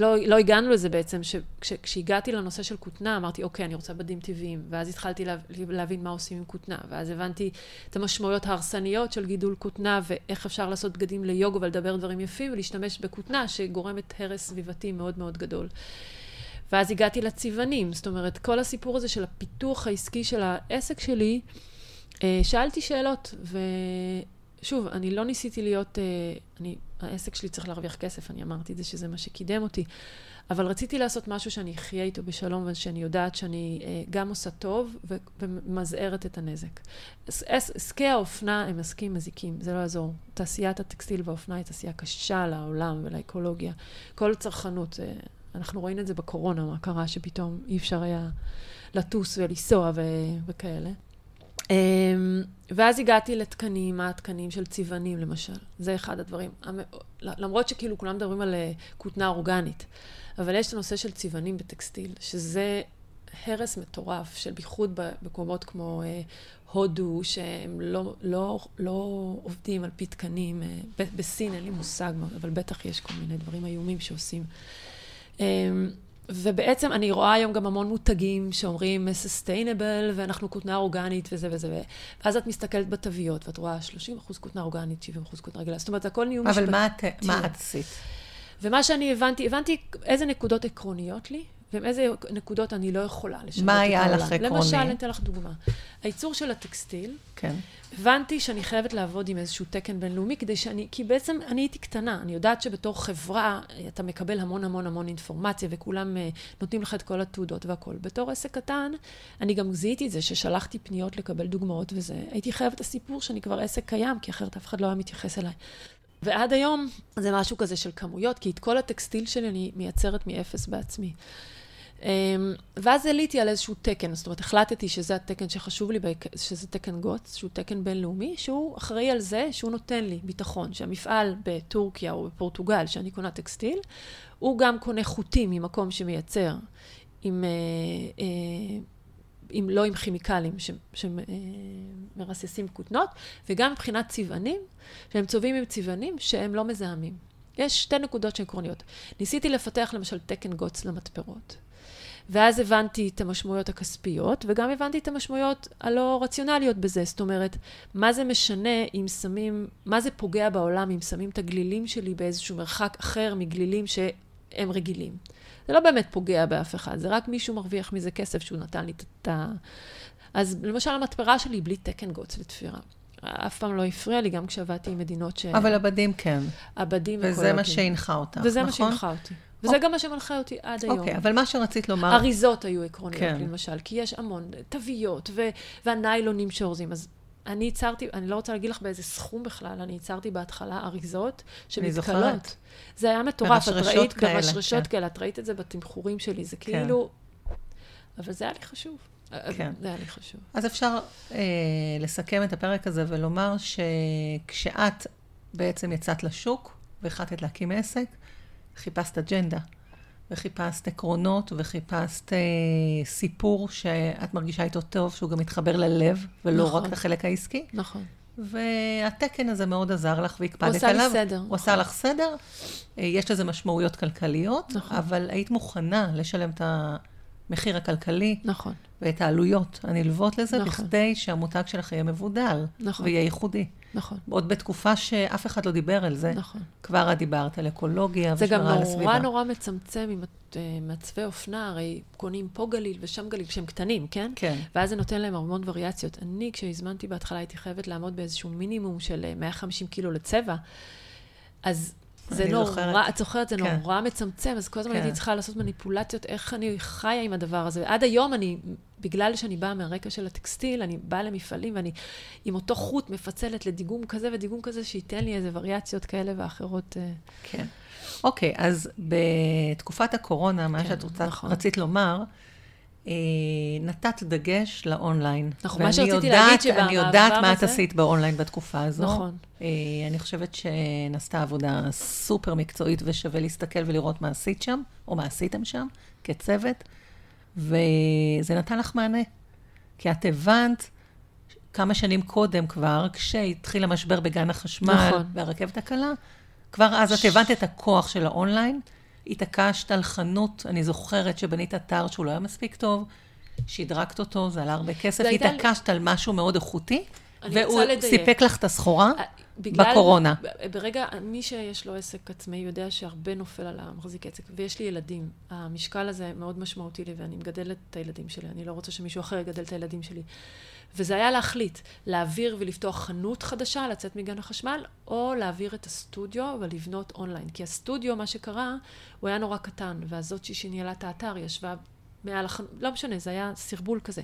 [SPEAKER 3] לא, לא הגענו לזה בעצם, שכשהגעתי לנושא של כותנה, אמרתי, אוקיי, אני רוצה בדים טבעיים, ואז התחלתי לה, להבין מה עושים עם כותנה, ואז הבנתי את המשמעויות ההרסניות של גידול כותנה, ואיך אפשר לעשות בגדים ליוגו ולדבר דברים יפים, ולהשתמש בכותנה שגורמת הרס סביבתי מאוד מאוד גדול. ואז הגעתי לצבענים, זאת אומרת, כל הסיפור הזה של הפיתוח העסקי של העסק שלי, אה, שאלתי שאלות, ושוב, אני לא ניסיתי להיות, אה, אני, העסק שלי צריך להרוויח כסף, אני אמרתי את זה שזה מה שקידם אותי, אבל רציתי לעשות משהו שאני אחיה איתו בשלום, ושאני יודעת שאני אה, גם עושה טוב וממזערת את הנזק. עסקי האופנה הם עסקים מזיקים, זה לא יעזור. תעשיית הטקסטיל והאופנה היא תעשייה קשה לעולם ולאקולוגיה. כל צרכנות, אנחנו רואים את זה בקורונה, מה קרה שפתאום אי אפשר היה לטוס ולנסוע ו- וכאלה. אמ, ואז הגעתי לתקנים, מה התקנים של צבענים למשל. זה אחד הדברים. למרות שכאילו כולם מדברים על אה, כותנה אורגנית, אבל יש את הנושא של צבענים בטקסטיל, שזה הרס מטורף, של בייחוד במקומות כמו אה, הודו, שהם לא, לא, לא עובדים על פי תקנים. אה, בסין אין לי מושג, אבל בטח יש כל מיני דברים איומים שעושים. אמ, ובעצם אני רואה היום גם המון מותגים שאומרים sustainable ואנחנו כותנה אורגנית וזה וזה. ואז את מסתכלת בתוויות ואת רואה 30 אחוז כותנה אורגנית, 70 אחוז כותנה רגילה. זאת אומרת, הכל נהיו
[SPEAKER 2] משפט... אבל מה את עשית?
[SPEAKER 3] ומה שאני הבנתי, הבנתי איזה נקודות עקרוניות לי, ואיזה נקודות אני לא יכולה לשנות
[SPEAKER 2] מה היה לך עקרוני?
[SPEAKER 3] למשל, אני אתן לך דוגמה. הייצור של הטקסטיל,
[SPEAKER 2] כן.
[SPEAKER 3] הבנתי שאני חייבת לעבוד עם איזשהו תקן בינלאומי, כדי שאני, כי בעצם אני הייתי קטנה, אני יודעת שבתור חברה אתה מקבל המון המון המון אינפורמציה, וכולם uh, נותנים לך את כל התעודות והכול. בתור עסק קטן, אני גם זיהיתי את זה, ששלחתי פניות לקבל דוגמאות וזה. הייתי חייבת את הסיפור שאני כבר עסק קיים, כי אחרת אף אחד לא היה מתייחס אליי. ועד היום זה משהו כזה של כמויות, כי את כל הטקסטיל שלי אני מייצרת מאפס בעצמי. אמ, ואז עליתי על איזשהו תקן, זאת אומרת, החלטתי שזה התקן שחשוב לי, שזה תקן גוץ, שהוא תקן בינלאומי, שהוא אחראי על זה שהוא נותן לי ביטחון, שהמפעל בטורקיה או בפורטוגל, שאני קונה טקסטיל, הוא גם קונה חוטים ממקום שמייצר, עם, אה, אה, עם, לא עם כימיקלים שמרססים כותנות, וגם מבחינת צבענים, שהם צובעים עם צבענים שהם לא מזהמים. יש שתי נקודות שהן עקרוניות. ניסיתי לפתח למשל תקן גוץ למתפרות. ואז הבנתי את המשמעויות הכספיות, וגם הבנתי את המשמעויות הלא רציונליות בזה. זאת אומרת, מה זה משנה אם שמים, מה זה פוגע בעולם אם שמים את הגלילים שלי באיזשהו מרחק אחר מגלילים שהם רגילים. זה לא באמת פוגע באף אחד, זה רק מישהו מרוויח מזה כסף שהוא נתן לי את ה... אז למשל המתפרה שלי בלי תקן גוץ לתפירה. אף פעם לא הפריע לי, גם כשעבדתי עם מדינות ש...
[SPEAKER 2] אבל הבדים כן.
[SPEAKER 3] הבדים
[SPEAKER 2] וזה מה שהנחה אותך, נכון?
[SPEAKER 3] וזה מה שהנחה אותי. וזה גם מה שמנחה אותי עד היום.
[SPEAKER 2] אוקיי, אבל מה שרצית לומר...
[SPEAKER 3] אריזות היו עקרוניות, כן. למשל, כי יש המון תוויות ו- והניילונים שאורזים. אז אני ייצרתי, אני לא רוצה להגיד לך באיזה סכום בכלל, אני ייצרתי בהתחלה אריזות שמתקלות. זה היה מטורף, את ראית, כאלה, ברשרשות כן. כאלה, את ראית את זה בתמחורים שלי, זה כן. כאילו... אבל זה היה לי חשוב. כן. זה היה לי חשוב.
[SPEAKER 2] אז אפשר אה, לסכם את הפרק הזה ולומר שכשאת בעצם יצאת לשוק והחלטת להקים עסק, חיפשת אג'נדה, וחיפשת עקרונות, וחיפשת אה, סיפור שאת מרגישה איתו טוב, שהוא גם מתחבר ללב, ולא נכון. רק לחלק העסקי.
[SPEAKER 3] נכון.
[SPEAKER 2] והתקן הזה מאוד עזר לך והקפדת
[SPEAKER 3] עליו. הוא עשה לי סדר.
[SPEAKER 2] הוא נכון. עשה לך סדר. אה, יש לזה משמעויות כלכליות, נכון. אבל היית מוכנה לשלם את המחיר הכלכלי.
[SPEAKER 3] נכון.
[SPEAKER 2] ואת העלויות הנלוות לזה, נכון. בכדי שהמותג שלך יהיה מבודל. נכון. ויהיה ייחודי.
[SPEAKER 3] נכון.
[SPEAKER 2] עוד בתקופה שאף אחד לא דיבר על זה. נכון. כבר את דיברת על אקולוגיה ושמירה על הסביבה.
[SPEAKER 3] זה גם נורא נורא מצמצם עם אה, מעצבי אופנה, הרי קונים פה גליל ושם גליל, כשהם קטנים, כן?
[SPEAKER 2] כן.
[SPEAKER 3] ואז זה נותן להם המון וריאציות. אני, כשהזמנתי בהתחלה, הייתי חייבת לעמוד באיזשהו מינימום של 150 אה, קילו לצבע, אז זה נורא, זוכרת. את זוכרת, זה כן. נורא מצמצם, אז כל הזמן כן. הייתי צריכה לעשות מניפולציות, איך אני חיה עם הדבר הזה. ועד היום אני, בגלל שאני באה מהרקע של הטקסטיל, אני באה למפעלים ואני עם אותו חוט מפצלת לדיגום כזה ודיגום כזה, שייתן לי איזה וריאציות כאלה ואחרות. אה.
[SPEAKER 2] כן. אוקיי, אז בתקופת הקורונה, מה כן, שאת רוצה, נכון. רצית לומר, נתת דגש לאונליין.
[SPEAKER 3] נכון, מה שרציתי יודעת, להגיד שבמעבר
[SPEAKER 2] הזה... אני יודעת מה את עשית באונליין בתקופה הזו.
[SPEAKER 3] נכון.
[SPEAKER 2] אה, אני חושבת שנעשתה עבודה סופר מקצועית ושווה להסתכל ולראות מה עשית שם, או מה עשיתם שם, כצוות, וזה נתן לך מענה. כי את הבנת כמה שנים קודם כבר, כשהתחיל המשבר בגן החשמל
[SPEAKER 3] נכון.
[SPEAKER 2] והרכבת הקלה, כבר אז את הבנת את הכוח של האונליין, התעקשת על חנות, אני זוכרת שבנית אתר שהוא לא היה מספיק טוב, שדרגת אותו, זה עלה הרבה כסף, התעקשת על משהו מאוד איכותי, והוא. סיפק לך את הסחורה
[SPEAKER 3] אה, בגלל-
[SPEAKER 2] בקורונה.
[SPEAKER 3] ברגע, מי שיש לו עסק עצמאי יודע שהרבה נופל על המחזיק עסק, ויש לי ילדים. המשקל הזה מאוד משמעותי לי, ואני מגדלת את הילדים שלי, אני לא רוצה שמישהו אחר יגדל את הילדים שלי. וזה היה להחליט, להעביר ולפתוח חנות חדשה, לצאת מגן החשמל, או להעביר את הסטודיו ולבנות אונליין. כי הסטודיו, מה שקרה, הוא היה נורא קטן, והזאת שניהלה את האתר ישבה מעל החנות, לא משנה, זה היה סרבול כזה.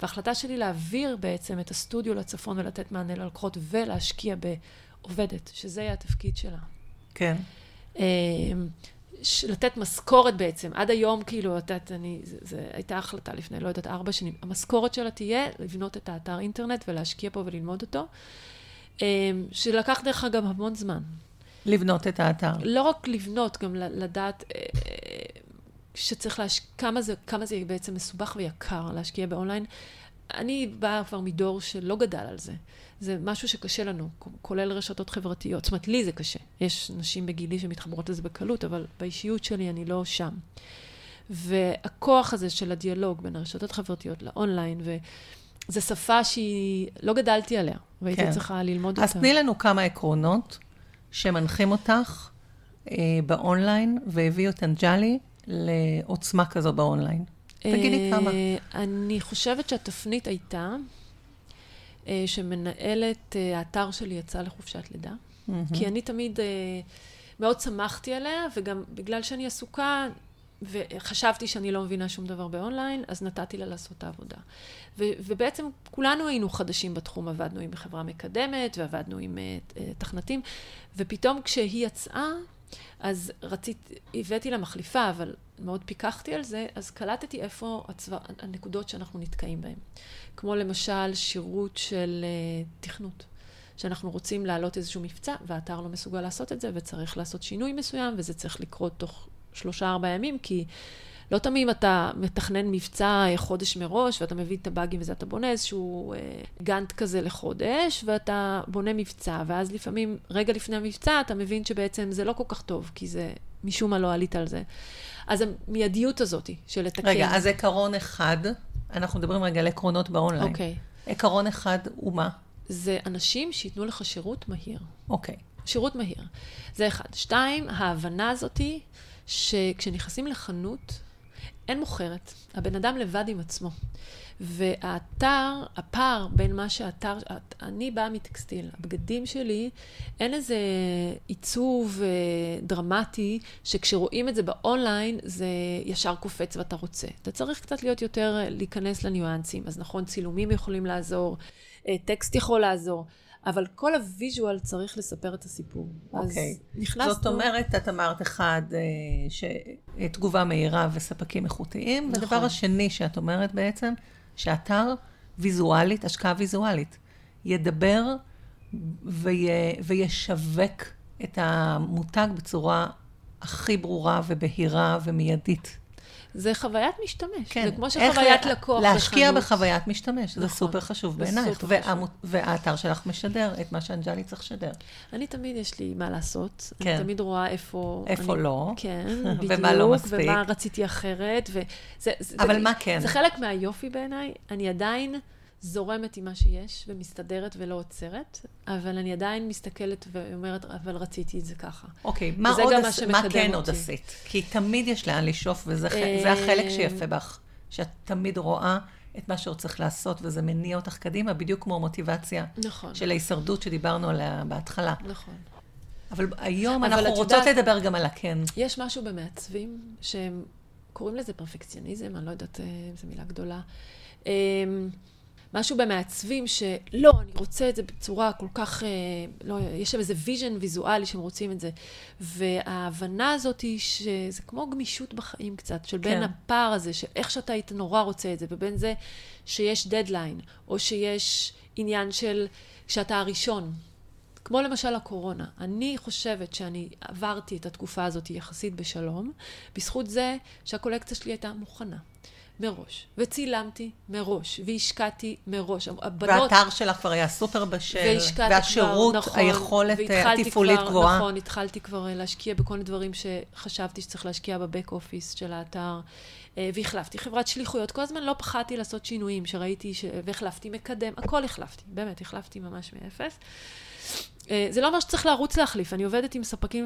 [SPEAKER 3] וההחלטה שלי להעביר בעצם את הסטודיו לצפון ולתת מענה ללקוחות ולהשקיע בעובדת, שזה יהיה התפקיד שלה.
[SPEAKER 2] כן.
[SPEAKER 3] ש- לתת משכורת בעצם. עד היום, כאילו, את יודעת, אני, זה, זה הייתה החלטה לפני, לא יודעת, ארבע שנים. המשכורת שלה תהיה לבנות את האתר אינטרנט ולהשקיע פה וללמוד אותו, אה, שלקח דרך אגב המון זמן.
[SPEAKER 2] לבנות את האתר.
[SPEAKER 3] לא רק לבנות, גם לדעת אה, שצריך להשקיע, כמה זה, כמה זה בעצם מסובך ויקר להשקיע באונליין. אני באה כבר מדור שלא גדל על זה. זה משהו שקשה לנו, כולל רשתות חברתיות. זאת אומרת, לי זה קשה. יש נשים בגילי שמתחברות לזה בקלות, אבל באישיות שלי אני לא שם. והכוח הזה של הדיאלוג בין הרשתות החברתיות לאונליין, וזו שפה שהיא, לא גדלתי עליה, והייתי
[SPEAKER 2] כן.
[SPEAKER 3] צריכה ללמוד
[SPEAKER 2] אז
[SPEAKER 3] אותה.
[SPEAKER 2] תני לנו כמה עקרונות שמנחים אותך אה, באונליין, והביאו את אנג'לי לעוצמה כזו באונליין. תגידי כמה.
[SPEAKER 3] אה, אני חושבת שהתפנית הייתה אה, שמנהלת אה, האתר שלי יצאה לחופשת לידה. כי אני תמיד אה, מאוד שמחתי עליה, וגם בגלל שאני עסוקה, וחשבתי שאני לא מבינה שום דבר באונליין, אז נתתי לה לעשות את העבודה. ו- ובעצם כולנו היינו חדשים בתחום, עבדנו עם חברה מקדמת, ועבדנו עם אה, אה, תכנתים, ופתאום כשהיא יצאה, אז רציתי, הבאתי לה מחליפה, אבל מאוד פיקחתי על זה, אז קלטתי איפה הצבא, הנקודות שאנחנו נתקעים בהן. כמו למשל שירות של אה, תכנות. שאנחנו רוצים להעלות איזשהו מבצע, והאתר לא מסוגל לעשות את זה, וצריך לעשות שינוי מסוים, וזה צריך לקרות תוך שלושה-ארבעה ימים, כי לא תמיד אתה מתכנן מבצע אה, חודש מראש, ואתה מביא את הבאגים וזה, אתה בונה איזשהו אה, גאנט כזה לחודש, ואתה בונה מבצע, ואז לפעמים, רגע לפני המבצע, אתה מבין שבעצם זה לא כל כך טוב, כי זה, משום מה לא עלית על זה. אז המיידיות הזאת של לתקן.
[SPEAKER 2] רגע, אז עקרון אחד, אנחנו מדברים רגע על עקרונות באונליין.
[SPEAKER 3] אוקיי.
[SPEAKER 2] עקרון אחד הוא מה?
[SPEAKER 3] זה אנשים שייתנו לך שירות מהיר.
[SPEAKER 2] אוקיי.
[SPEAKER 3] שירות מהיר. זה אחד. שתיים, ההבנה הזאתי שכשנכנסים לחנות, אין מוכרת. הבן אדם לבד עם עצמו. והאתר, הפער בין מה שהאתר, אני באה מטקסטיל, הבגדים שלי, אין איזה עיצוב אה, דרמטי, שכשרואים את זה באונליין, זה ישר קופץ ואתה רוצה. אתה צריך קצת להיות יותר, להיכנס לניואנסים. אז נכון, צילומים יכולים לעזור, אה, טקסט יכול לעזור. אבל כל ה visual צריך לספר את הסיפור.
[SPEAKER 2] אוקיי.
[SPEAKER 3] אז נכנסנו...
[SPEAKER 2] זאת אומרת, את אמרת אחד, אה, שתגובה מהירה וספקים איכותיים.
[SPEAKER 3] נכון.
[SPEAKER 2] והדבר השני שאת אומרת בעצם, שאתר ויזואלית, השקעה ויזואלית, ידבר ויה, וישווק את המותג בצורה הכי ברורה ובהירה ומיידית.
[SPEAKER 3] זה חוויית משתמש.
[SPEAKER 2] כן.
[SPEAKER 3] זה כמו שחוויית
[SPEAKER 2] לה-
[SPEAKER 3] לקוח
[SPEAKER 2] להשקיע
[SPEAKER 3] בחנות.
[SPEAKER 2] בחוויית משתמש, זה
[SPEAKER 3] נכון.
[SPEAKER 2] סופר חשוב
[SPEAKER 3] זה
[SPEAKER 2] בעינייך. והעמו- והאתר שלך משדר את מה שאנג'לי צריך לשדר.
[SPEAKER 3] אני תמיד יש לי מה לעשות.
[SPEAKER 2] כן.
[SPEAKER 3] אני תמיד רואה איפה...
[SPEAKER 2] איפה
[SPEAKER 3] אני...
[SPEAKER 2] לא.
[SPEAKER 3] כן,
[SPEAKER 2] ומה
[SPEAKER 3] בדיוק.
[SPEAKER 2] לא מספיק.
[SPEAKER 3] ומה רציתי אחרת. וזה, זה,
[SPEAKER 2] אבל
[SPEAKER 3] זה,
[SPEAKER 2] מה כן?
[SPEAKER 3] זה חלק מהיופי בעיניי. אני עדיין זורמת עם מה שיש, ומסתדרת ולא עוצרת, אבל אני עדיין מסתכלת ואומרת, אבל רציתי את זה ככה.
[SPEAKER 2] אוקיי, מה
[SPEAKER 3] וזה
[SPEAKER 2] עוד
[SPEAKER 3] מה
[SPEAKER 2] עש... מה
[SPEAKER 3] שמקדם
[SPEAKER 2] כן
[SPEAKER 3] אותי.
[SPEAKER 2] עוד עשית? כי תמיד יש לאן לשאוף, וזה
[SPEAKER 3] אה,
[SPEAKER 2] זה החלק שיפה בך, שאת תמיד רואה את מה שעוד צריך לעשות, וזה מניע אותך קדימה, בדיוק כמו המוטיבציה
[SPEAKER 3] נכון,
[SPEAKER 2] של ההישרדות שדיברנו עליה בהתחלה.
[SPEAKER 3] נכון.
[SPEAKER 2] אבל היום
[SPEAKER 3] אבל
[SPEAKER 2] אנחנו רוצות
[SPEAKER 3] יודעת-
[SPEAKER 2] לדבר גם על הכן.
[SPEAKER 3] יש משהו במעצבים שהם קוראים לזה פרפקציוניזם, אני לא יודעת אה, אם זו מילה גדולה. משהו במעצבים שלא, אני רוצה את זה בצורה כל כך, אה, לא, יש שם איזה vision ויזואלי שהם רוצים את זה. וההבנה הזאת היא שזה כמו גמישות בחיים קצת, של בין
[SPEAKER 2] כן.
[SPEAKER 3] הפער הזה, של איך שאתה היית נורא רוצה את זה, ובין זה שיש דדליין, או שיש עניין של שאתה הראשון. כמו למשל הקורונה. אני חושבת שאני עברתי את התקופה הזאת יחסית בשלום, בזכות זה שהקולקציה שלי הייתה מוכנה. מראש, וצילמתי מראש, והשקעתי מראש.
[SPEAKER 2] הבנות... והאתר שלך כבר היה סופר בשל, והשירות, כבר, נכון, היכולת התפעולית גבוהה.
[SPEAKER 3] נכון, התחלתי כבר להשקיע בכל מיני דברים שחשבתי שצריך להשקיע בבק אופיס של האתר, אה, והחלפתי חברת שליחויות. כל הזמן לא פחדתי לעשות שינויים שראיתי, ש... והחלפתי מקדם, הכל החלפתי, באמת, החלפתי ממש מאפס. אה, זה לא אומר שצריך לרוץ להחליף, אני עובדת עם ספקים,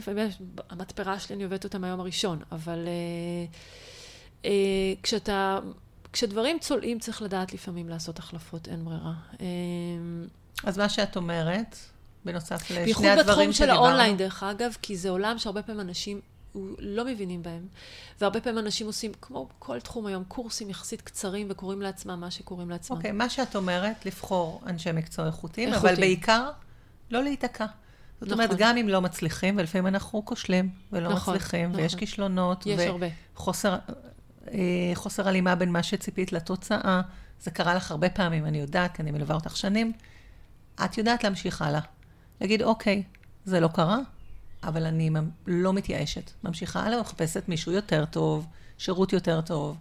[SPEAKER 3] המתפרה שלי, אני עובדת אותה מהיום הראשון, אבל uh, כשאתה, כשדברים צולעים, צריך לדעת לפעמים לעשות החלפות, אין ברירה. Uh,
[SPEAKER 2] אז מה שאת אומרת, בנוסף לשני הדברים
[SPEAKER 3] שדיברנו. בייחוד בתחום של האונליין, דרך אגב, כי זה עולם שהרבה פעמים אנשים לא מבינים בהם. והרבה פעמים אנשים עושים, כמו כל תחום היום, קורסים יחסית קצרים וקוראים לעצמם מה שקוראים לעצמם.
[SPEAKER 2] אוקיי, okay, מה שאת אומרת, לבחור אנשי מקצוע איכותיים, אבל בעיקר לא להיתקע. זאת נכון. אומרת, גם אם לא מצליחים, ולפעמים אנחנו כושלים ולא נכון, מצליחים, נכון. ויש כישלונות.
[SPEAKER 3] יש הרבה.
[SPEAKER 2] וחוסר אה, חוסר הלימה בין מה שציפית לתוצאה. זה קרה לך הרבה פעמים, אני יודעת, כי אני מלווה אותך שנים. את יודעת להמשיך הלאה. להגיד, אוקיי, זה לא קרה, אבל אני לא מתייאשת. ממשיכה הלאה ומחפשת מישהו יותר טוב, שירות יותר טוב,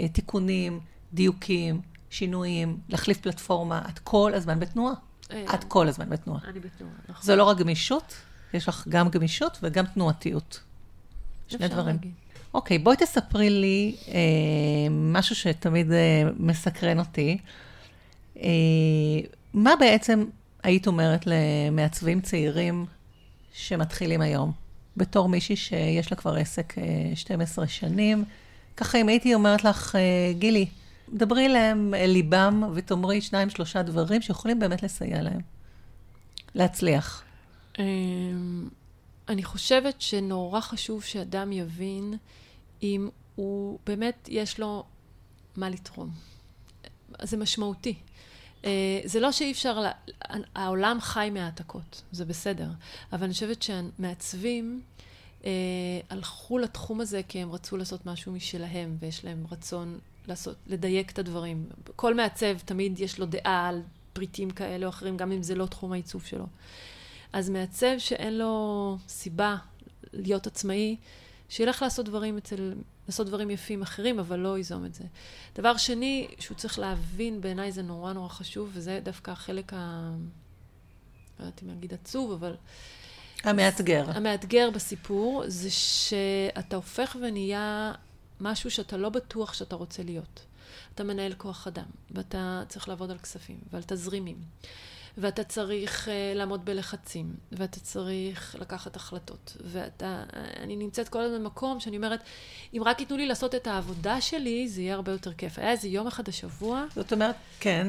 [SPEAKER 2] אה, תיקונים, דיוקים, שינויים, להחליף פלטפורמה. את כל הזמן בתנועה. אה, את כל הזמן בתנועה.
[SPEAKER 3] אני בתנועה, נכון.
[SPEAKER 2] זו לא רק גמישות, יש לך גם גמישות וגם תנועתיות. שני דברים. להגיד. אוקיי, בואי תספרי לי אה, משהו שתמיד אה, מסקרן אותי. אה, מה בעצם היית אומרת למעצבים צעירים שמתחילים היום? בתור מישהי שיש לה כבר עסק אה, 12 שנים, ככה אם הייתי אומרת לך, אה, גילי, דברי להם אל ליבם ותאמרי שניים, שלושה דברים שיכולים באמת לסייע להם להצליח.
[SPEAKER 3] אמ, אני חושבת שנורא חשוב שאדם יבין אם הוא באמת יש לו מה לתרום. זה משמעותי. אה, זה לא שאי אפשר, לה... העולם חי מהעתקות, זה בסדר, אבל אני חושבת שהמעצבים אה, הלכו לתחום הזה כי הם רצו לעשות משהו משלהם, ויש להם רצון לעשות, לדייק את הדברים. כל מעצב תמיד יש לו דעה על פריטים כאלה או אחרים, גם אם זה לא תחום העיצוב שלו. אז מעצב שאין לו סיבה להיות עצמאי, שילך לעשות דברים אצל, לעשות דברים יפים אחרים, אבל לא ייזום את זה. דבר שני, שהוא צריך להבין, בעיניי זה נורא נורא חשוב, וזה דווקא החלק ה... לא יודעת אם להגיד עצוב, אבל...
[SPEAKER 2] המאתגר.
[SPEAKER 3] המאתגר בסיפור, זה שאתה הופך ונהיה משהו שאתה לא בטוח שאתה רוצה להיות. אתה מנהל כוח אדם, ואתה צריך לעבוד על כספים ועל תזרימים, ואתה צריך uh, לעמוד בלחצים, ואתה צריך לקחת החלטות. ואתה, אני נמצאת כל הזמן במקום שאני אומרת, אם רק ייתנו לי לעשות את העבודה שלי, זה יהיה הרבה יותר כיף. היה איזה יום אחד השבוע.
[SPEAKER 2] זאת אומרת, כן.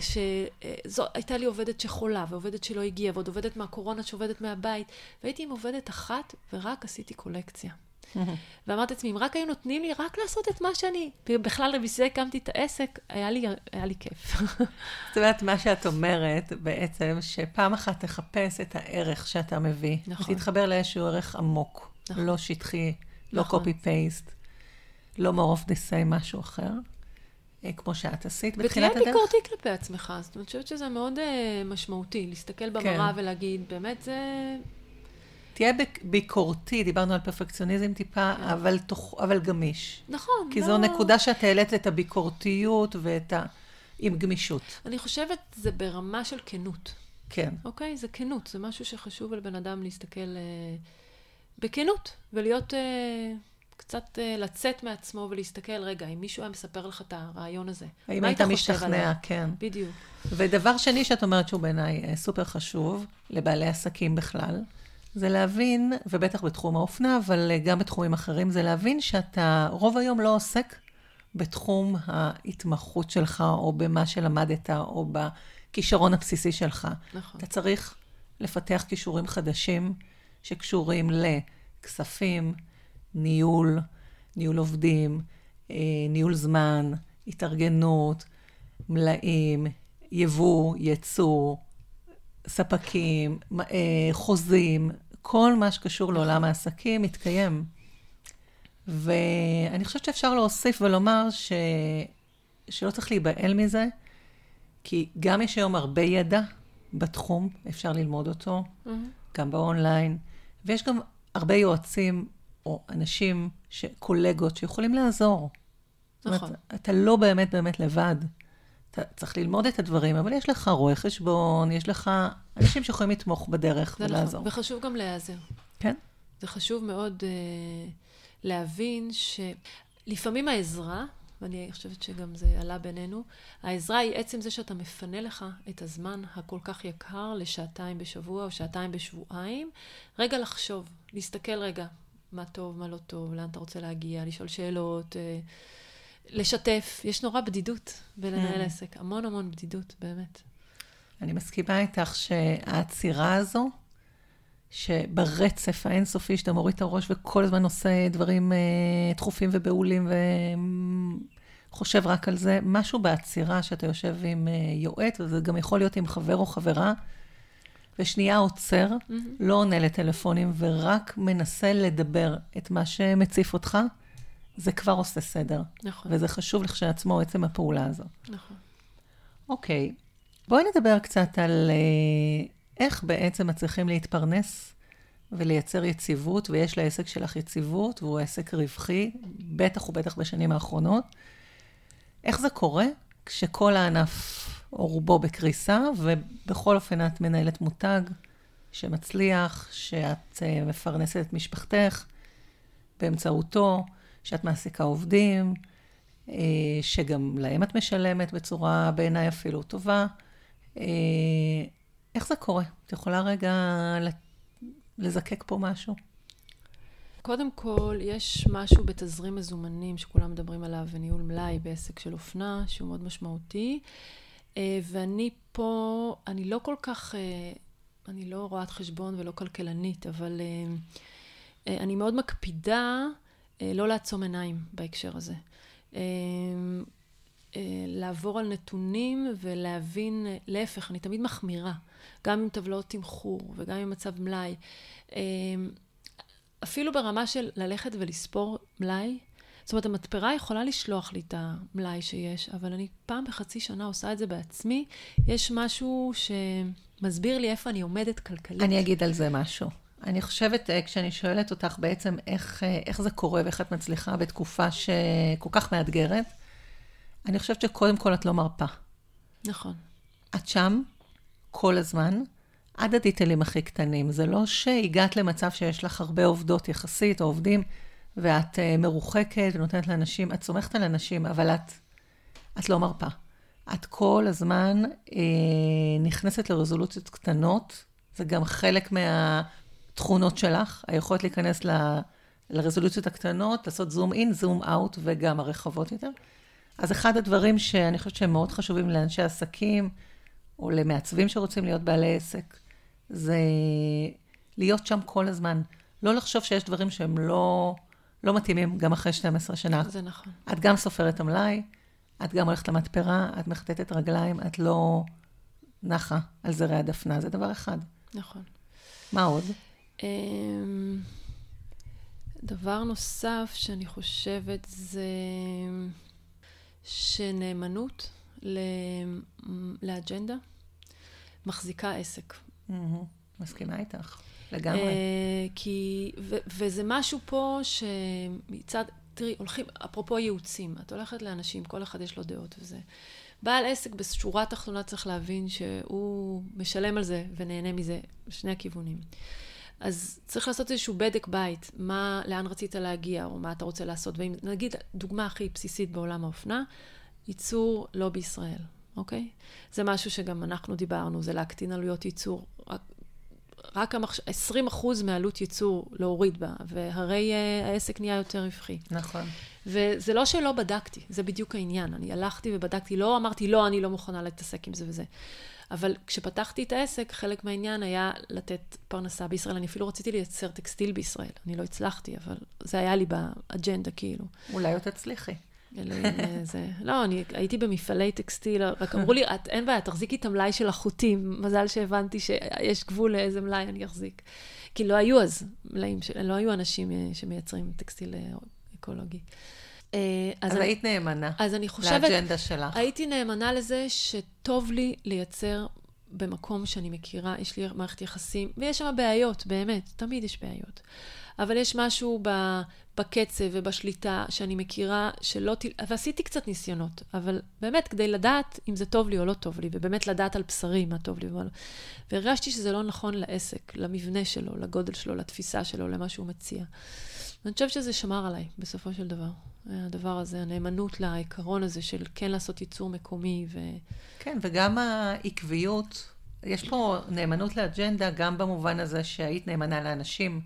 [SPEAKER 3] שהייתה לי עובדת שחולה, ועובדת שלא הגיעה, ועוד עובדת מהקורונה שעובדת מהבית, והייתי עם עובדת אחת, ורק עשיתי קולקציה. ואמרתי לעצמי, אם רק היו נותנים לי רק לעשות את מה שאני, בכלל בשביל הקמתי את העסק, היה לי, היה לי כיף.
[SPEAKER 2] זאת אומרת, מה שאת אומרת בעצם, שפעם אחת תחפש את הערך שאתה מביא. נכון. תתחבר לאיזשהו ערך עמוק, נכון. לא שטחי, לא נכון. copy-paste, לא more of the same, משהו אחר. אה, כמו שאת עשית בתחילת הדרך.
[SPEAKER 3] ותהיה ביקורתי כלפי עצמך. זאת אומרת, אני חושבת שזה מאוד uh, משמעותי, להסתכל במראה כן. ולהגיד, באמת זה...
[SPEAKER 2] תהיה ביקורתי, דיברנו על פרפקציוניזם טיפה. אבל, תוך, אבל גמיש.
[SPEAKER 3] נכון.
[SPEAKER 2] כי לא... זו נקודה שאת העלית את הביקורתיות ואת ה... עם גמישות.
[SPEAKER 3] אני חושבת זה ברמה של כנות.
[SPEAKER 2] כן.
[SPEAKER 3] אוקיי? זה כנות, זה משהו שחשוב לבן אדם להסתכל אה, בכנות, ולהיות... אה, קצת uh, לצאת מעצמו ולהסתכל, רגע, אם מישהו היה מספר לך את הרעיון הזה,
[SPEAKER 2] האם היית משתכנע, כן.
[SPEAKER 3] בדיוק.
[SPEAKER 2] ודבר שני שאת אומרת שהוא בעיניי אה, סופר חשוב, לבעלי עסקים בכלל, זה להבין, ובטח בתחום האופנה, אבל גם בתחומים אחרים, זה להבין שאתה רוב היום לא עוסק בתחום ההתמחות שלך, או במה שלמדת, או בכישרון הבסיסי שלך.
[SPEAKER 3] נכון.
[SPEAKER 2] אתה צריך לפתח כישורים חדשים שקשורים לכספים, ניהול, ניהול עובדים, אה, ניהול זמן, התארגנות, מלאים, יבוא, ייצור, ספקים, אה, חוזים, כל מה שקשור לעולם העסקים מתקיים. ואני חושבת שאפשר להוסיף ולומר ש... שלא צריך להיבהל מזה, כי גם יש היום הרבה ידע בתחום, אפשר ללמוד אותו, mm-hmm. גם באונליין, ויש גם הרבה יועצים או אנשים, ש... קולגות, שיכולים לעזור.
[SPEAKER 3] נכון.
[SPEAKER 2] זאת אומרת, אתה לא באמת באמת לבד. אתה צריך ללמוד את הדברים, אבל יש לך רואה חשבון, יש לך אנשים שיכולים לתמוך בדרך
[SPEAKER 3] זה
[SPEAKER 2] ולעזור.
[SPEAKER 3] נכון, וחשוב גם להיעזר.
[SPEAKER 2] כן?
[SPEAKER 3] זה חשוב מאוד uh, להבין שלפעמים העזרה, ואני חושבת שגם זה עלה בינינו, העזרה היא עצם זה שאתה מפנה לך את הזמן הכל כך יקר לשעתיים בשבוע או שעתיים בשבועיים, רגע לחשוב, להסתכל רגע, מה טוב, מה לא טוב, לאן אתה רוצה להגיע, לשאול שאלות, uh, לשתף. יש נורא בדידות בלנהל
[SPEAKER 2] Mm.
[SPEAKER 3] עסק, המון המון בדידות, באמת.
[SPEAKER 2] אני מסכימה איתך שהעצירה הזו, שברצף האינסופי שאתה מוריד את הראש וכל הזמן עושה דברים אה, דחופים ובהולים וחושב רק על זה, משהו בעצירה שאתה יושב עם אה, יועץ, וזה גם יכול להיות עם חבר או חברה, ושנייה עוצר,
[SPEAKER 3] Mm-hmm.
[SPEAKER 2] לא עונה לטלפונים ורק מנסה לדבר את מה שמציף אותך, זה כבר עושה סדר.
[SPEAKER 3] נכון,
[SPEAKER 2] וזה חשוב לכשעצמו, עצם הפעולה הזו.
[SPEAKER 3] נכון.
[SPEAKER 2] אוקיי, בואי נדבר קצת על אה, איך בעצם מצליחים להתפרנס ולייצר יציבות, ויש לעסק שלך יציבות, והוא עסק רווחי, בטח ובטח בשנים האחרונות. איך זה קורה כשכל הענף או רובו בקריסה, ובכל אופן את מנהלת מותג שמצליח, שאת אה, מפרנסת את משפחתך באמצעותו, שאת מעסיקה עובדים, אה, שגם להם את משלמת בצורה בעיניי אפילו טובה. אה, איך זה קורה? את יכולה רגע לזקק פה משהו?
[SPEAKER 3] קודם כל, יש משהו בתזרים מזומנים שכולם מדברים עליו, וניהול מלאי בעסק של אופנה, שהוא מאוד משמעותי. אה, ואני פה, אני לא כל כך, אני לא רואת חשבון ולא כלכלנית, אבל אני מאוד מקפידה לא לעצום עיניים בהקשר הזה. אה, אה, לעבור על נתונים ולהבין, אה, להפך, אני תמיד מחמירה, גם עם טבלאות תמחור וגם עם מצב מלאי. אה, אפילו ברמה של ללכת ולספור מלאי, זאת אומרת, המתפרה יכולה לשלוח לי את המלאי שיש, אבל אני פעם בחצי שנה עושה את זה בעצמי. יש משהו שמסביר לי איפה אני עומדת כלכלית.
[SPEAKER 2] אני אגיד על זה משהו. אני חושבת, אה, כשאני שואלת אותך בעצם איך, אה, איך זה קורה ואיך את מצליחה בתקופה שכל כך מאתגרת, אני חושבת שקודם כל את לא מרפה.
[SPEAKER 3] נכון.
[SPEAKER 2] את שם כל הזמן, עד הדיטלים הכי קטנים. זה לא שהגעת למצב שיש לך הרבה עובדות יחסית, או עובדים, ואת uh, מרוחקת ונותנת לאנשים, את סומכת על אנשים, אבל את, את לא מרפה. את כל הזמן uh, נכנסת לרזולוציות קטנות, זה גם חלק מהתכונות שלך, היכולת להיכנס ל, לרזולוציות הקטנות, לעשות זום אין, זום אאוט, וגם הרחבות יותר. אז אחד הדברים שאני חושבת שהם מאוד חשובים לאנשי עסקים, או למעצבים שרוצים להיות בעלי עסק, זה להיות שם כל הזמן. לא לחשוב שיש דברים שהם לא, לא מתאימים גם אחרי 12 שנה.
[SPEAKER 3] זה נכון.
[SPEAKER 2] את גם סופרת המלאי, את גם הולכת למתפרה, את מחטטת רגליים, את לא נחה על זרי הדפנה, זה דבר אחד.
[SPEAKER 3] נכון.
[SPEAKER 2] מה עוד?
[SPEAKER 3] אמ, דבר נוסף שאני חושבת זה שנאמנות לאג'נדה מחזיקה עסק.
[SPEAKER 2] מסכימה איתך, לגמרי.
[SPEAKER 3] אה, כי, ו, וזה משהו פה שמצד, תראי, הולכים, אפרופו ייעוצים, את הולכת לאנשים, כל אחד יש לו דעות וזה. בעל עסק בשורה התחתונה צריך להבין שהוא משלם על זה ונהנה מזה, שני הכיוונים. אז צריך לעשות איזשהו בדק בית, מה, לאן רצית להגיע, או מה אתה רוצה לעשות. ואם, נגיד, דוגמה הכי בסיסית בעולם האופנה, ייצור לא בישראל, אוקיי? זה משהו שגם אנחנו דיברנו, זה להקטין עלויות ייצור. רק, רק המחש... 20 אחוז מעלות ייצור להוריד בה, והרי uh, העסק נהיה יותר רווחי.
[SPEAKER 2] נכון.
[SPEAKER 3] וזה לא שלא בדקתי, זה בדיוק העניין. אני הלכתי ובדקתי, לא אמרתי, לא, אני לא מוכנה להתעסק עם זה וזה. אבל כשפתחתי את העסק, חלק מהעניין היה לתת פרנסה בישראל. אני אפילו רציתי לייצר טקסטיל בישראל. אני לא הצלחתי, אבל זה היה לי באג'נדה, כאילו.
[SPEAKER 2] אולי עוד תצליחי.
[SPEAKER 3] אה, זה... לא, אני הייתי במפעלי טקסטיל, רק אמרו לי, את, אין בעיה, תחזיקי את המלאי של החוטים. מזל שהבנתי שיש גבול לאיזה מלאי אני אחזיק. כי לא היו אז מלאים. לא היו אנשים אה, שמייצרים טקסטיל אה, אקולוגי. אה,
[SPEAKER 2] אז,
[SPEAKER 3] אני-
[SPEAKER 2] היית נאמנה
[SPEAKER 3] אז אני חושבת,
[SPEAKER 2] לאג'נדה שלך.
[SPEAKER 3] הייתי נאמנה לזה שטוב לי לייצר במקום שאני מכירה, יש לי מערכת יחסים, ויש שם בעיות, באמת, תמיד יש בעיות. אבל יש משהו ב, בקצב ובשליטה שאני מכירה שלא... ת... ועשיתי קצת ניסיונות, אבל באמת, כדי לדעת אם זה טוב לי או לא טוב לי, ובאמת לדעת על בשרי מה טוב לי ומה לא. והרגשתי שזה לא נכון לעסק, למבנה שלו, לגודל שלו, לתפיסה שלו, למה שהוא מציע. ואני חושבת שזה שמר עליי, בסופו של דבר. הדבר הזה, הנאמנות לעיקרון הזה של כן לעשות ייצור מקומי ו...
[SPEAKER 2] כן, וגם העקביות, יש פה נאמנות לאג'נדה, גם במובן הזה שהיית נאמנה לאנשים.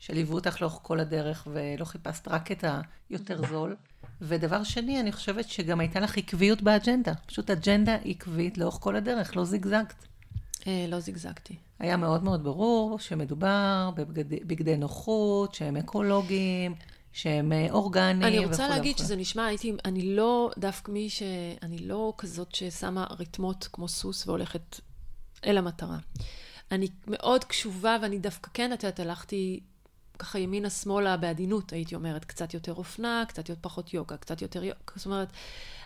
[SPEAKER 2] שליוו אותך לאורך כל הדרך ולא חיפשת רק את היותר זול. ודבר שני, אני חושבת שגם הייתה לך עקביות באג'נדה. פשוט אג'נדה עקבית לאורך כל הדרך, לא זיגזגת.
[SPEAKER 3] אה, לא זיגזגתי.
[SPEAKER 2] היה מאוד מאוד ברור שמדובר בבגדי נוחות, שהם אקולוגיים, שהם אה, אורגניים
[SPEAKER 3] אני רוצה להגיד שזה נשמע, הייתי, אני לא דווקא מי ש... אני לא כזאת ששמה ריתמות כמו סוס והולכת אל המטרה. אני מאוד קשובה, ואני דווקא כן, את יודעת, הלכתי ככה ימינה-שמאלה בעדינות, הייתי אומרת, קצת יותר אופנה, קצת יותר פחות יוגה, קצת יותר יוגה. זאת אומרת,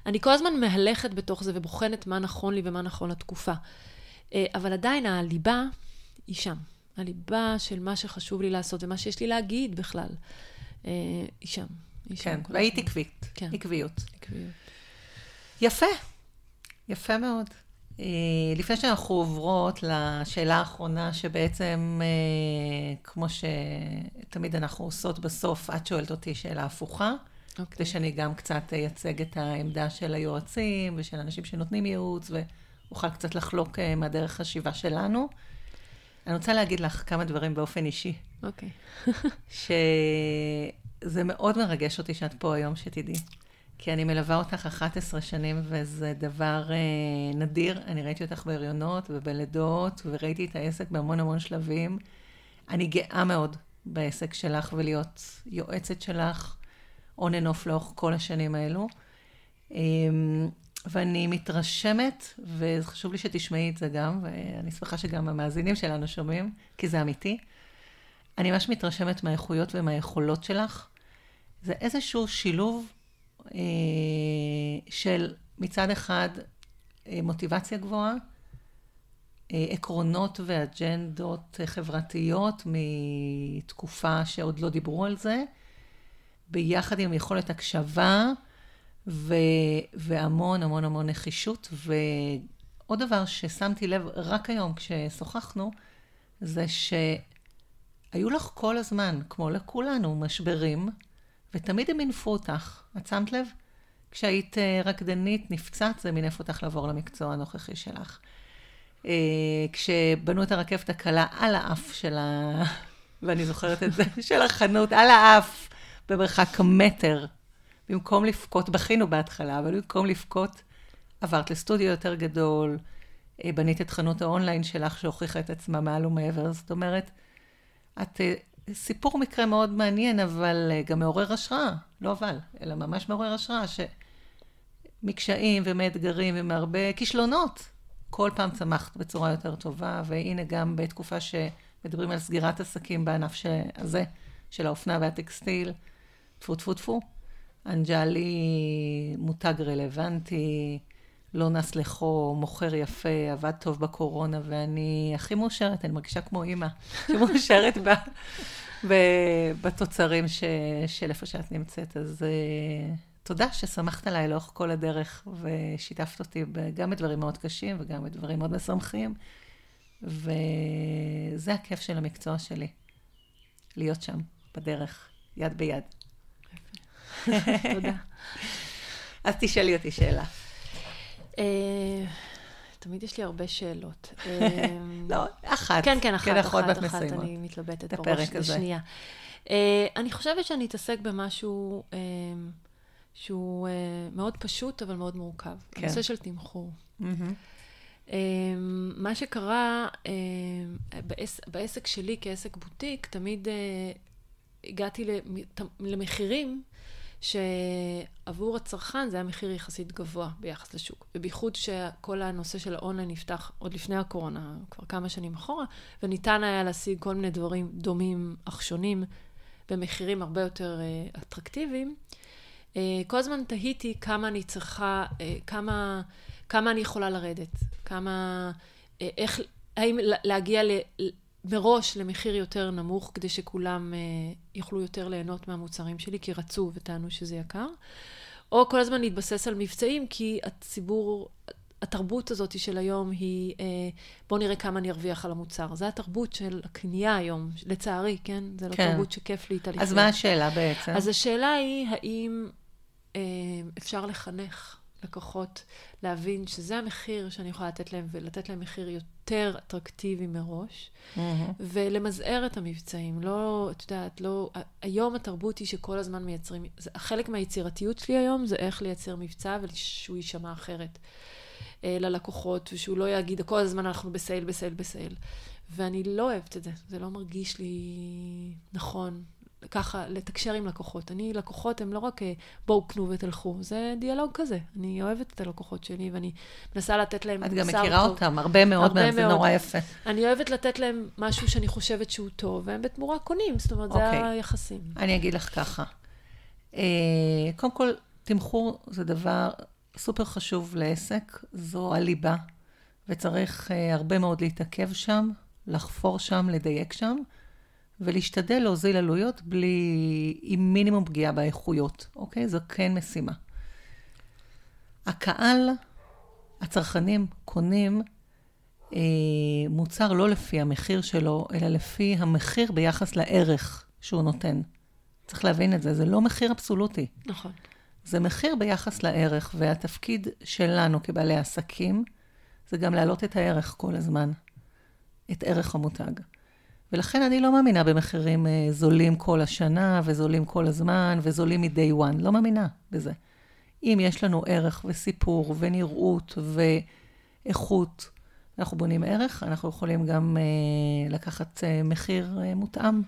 [SPEAKER 3] אני כל הזמן מהלכת בתוך זה ובוחנת מה נכון לי ומה נכון לתקופה. אה, אבל עדיין הליבה היא שם. הליבה של מה שחשוב לי לעשות ומה שיש לי להגיד בכלל, היא שם. היא
[SPEAKER 2] כן, והיית עקבית.
[SPEAKER 3] כן.
[SPEAKER 2] עקביות.
[SPEAKER 3] עקביות.
[SPEAKER 2] יפה. יפה מאוד. אה, לפני שאנחנו עוברות לשאלה האחרונה, שבעצם, אה, כמו שתמיד אנחנו עושות בסוף, את שואלת אותי שאלה הפוכה, okay. אוקיי. כדי שאני גם קצת אייצג את העמדה של היועצים ושל אנשים שנותנים ייעוץ, ואוכל קצת לחלוק אה, מהדרך חשיבה שלנו. אני רוצה להגיד לך כמה דברים באופן אישי.
[SPEAKER 3] אוקיי.
[SPEAKER 2] שזה מאוד מרגש אותי שאת פה היום, שתדעי. כי אני מלווה אותך 11 שנים, וזה דבר אה, נדיר. אני ראיתי אותך בהריונות ובלידות, וראיתי את העסק בהמון המון שלבים. אני גאה מאוד בעסק שלך ולהיות יועצת שלך, and off לאורך כל השנים האלו. אה, ואני מתרשמת, וחשוב לי שתשמעי את זה גם, ואני שמחה שגם המאזינים שלנו שומעים, כי זה אמיתי. אני ממש מתרשמת מהאיכויות ומהיכולות שלך. זה איזשהו שילוב אה, של מצד אחד אה, מוטיבציה גבוהה, אה, עקרונות ואג'נדות חברתיות מתקופה שעוד לא דיברו על זה, ביחד עם יכולת הקשבה ו... והמון המון המון נחישות. ועוד דבר ששמתי לב רק היום כששוחחנו, זה שהיו לך כל הזמן, כמו לכולנו, משברים. ותמיד הם מינפו אותך. את שמת לב? כשהיית אה, רקדנית, נפצעת, זה מינף אותך לעבור למקצוע הנוכחי שלך. אה, כשבנו את הרכבת הקלה על האף של ה... ואני זוכרת את זה, של החנות, על האף, במרחק מטר. במקום לבכות, בכינו בהתחלה, אבל במקום לבכות, עברת לסטודיו יותר גדול, אה, בנית את חנות האונליין שלך שהוכיחה את עצמה מעל ומעבר. זאת אומרת, את סיפור מקרה מאוד מעניין, אבל אה, גם מעורר השראה, לא אבל, אלא ממש מעורר השראה, שמקשיים ומאתגרים ומהרבה כישלונות, כל פעם צמחת בצורה יותר טובה, והנה גם בתקופה שמדברים על סגירת עסקים בענף. הזה, של האופנה והטקסטיל, טפו טפו טפו, אנג'לי מותג רלוונטי, לא נס לחו, מוכר יפה, עבד טוב בקורונה, ואני הכי מאושרת, אני מרגישה כמו אימא, שמאושרת ב, ב, בתוצרים ש, של איפה שאת נמצאת. אז uh, תודה ששמחת עליי לאורך כל הדרך, ושיתפת אותי גם בדברים מאוד קשים וגם בדברים מאוד משמחים, וזה הכיף של המקצוע שלי, להיות שם, בדרך, יד ביד.
[SPEAKER 3] תודה.
[SPEAKER 2] אז תשאלי אותי שאלה.
[SPEAKER 3] אה, תמיד יש לי הרבה שאלות. אה,
[SPEAKER 2] לא, אחת.
[SPEAKER 3] כן, כן, אחת, אחת, אחת, אני מתלבטת בראש לשנייה. אה, אני חושבת שאני אתעסק במשהו שהוא מאוד פשוט, אבל מאוד מורכב. כן. הנושא של תמחור. מה שקרה בעסק שלי כעסק בוטיק, תמיד הגעתי למחירים שעבור הצרכן זה היה מחיר יחסית גבוה ביחס לשוק. ובייחוד שכל הנושא של האונליין נפתח עוד לפני הקורונה, כבר כמה שנים אחורה, וניתן היה להשיג כל מיני דברים דומים אך שונים במחירים הרבה יותר uh, אטרקטיביים. Uh, כל הזמן תהיתי כמה אני צריכה, uh, כמה, כמה אני יכולה לרדת, כמה... אה, איך, האם להגיע ל, מראש למחיר יותר נמוך, כדי שכולם uh, יוכלו יותר ליהנות מהמוצרים שלי, כי רצו וטענו שזה יקר, או כל הזמן להתבסס על מבצעים, כי הציבור, התרבות הזאת של היום היא, uh, בוא נראה כמה אני ארוויח על המוצר. זו התרבות של הקנייה היום, לצערי, כן? זה לא כן. תרבות שכיף לי איתה
[SPEAKER 2] לחיות. אז מה השאלה בעצם?
[SPEAKER 3] אז השאלה היא, האם uh, אפשר לחנך לקוחות להבין שזה המחיר שאני יכולה לתת להם, ולתת להם מחיר יותר אטרקטיבי מראש, mm-hmm. ולמזער את המבצעים. לא, את יודעת, לא... היום התרבות היא שכל הזמן מייצרים... זה, חלק מהיצירתיות שלי היום זה איך לייצר מבצע ושהוא יישמע אחרת אה, ללקוחות, ושהוא לא יגיד, כל הזמן אנחנו בסייל, בסייל, בסייל. ואני לא אוהבת את זה, זה לא מרגיש לי נכון. ככה לתקשר עם לקוחות. אני, לקוחות הם לא רק אה, בואו קנו ותלכו, זה דיאלוג כזה. אני אוהבת את הלקוחות שלי ואני מנסה לתת להם
[SPEAKER 2] את גם מכירה טוב. אותם, הרבה מאוד הרבה מהם, מאוד. זה נורא יפה.
[SPEAKER 3] אני אוהבת לתת להם משהו שאני חושבת שהוא טוב, והם בתמורה קונים, זאת אומרת, אוקיי. זה היחסים.
[SPEAKER 2] אני אגיד לך ככה. אה, קודם כל, תמחור זה דבר סופר חשוב לעסק, זו הליבה, וצריך אה, הרבה מאוד להתעכב שם, לחפור שם, לדייק שם. ולהשתדל להוזיל עלויות בלי, עם מינימום פגיעה באיכויות, אוקיי? זו כן משימה. הקהל, הצרכנים, קונים אה, מוצר לא לפי המחיר שלו, אלא לפי המחיר ביחס לערך שהוא נותן. צריך להבין את זה, זה לא מחיר אבסולוטי.
[SPEAKER 3] נכון.
[SPEAKER 2] זה מחיר ביחס לערך, והתפקיד שלנו כבעלי עסקים, זה גם להעלות את הערך כל הזמן, את ערך המותג. ולכן אני לא מאמינה במחירים אה, זולים כל השנה, וזולים כל הזמן, וזולים מ-day one. לא מאמינה בזה. אם יש לנו ערך וסיפור ונראות ואיכות, אנחנו בונים ערך, אנחנו יכולים גם uh, לקחת uh, מחיר uh, מותאם.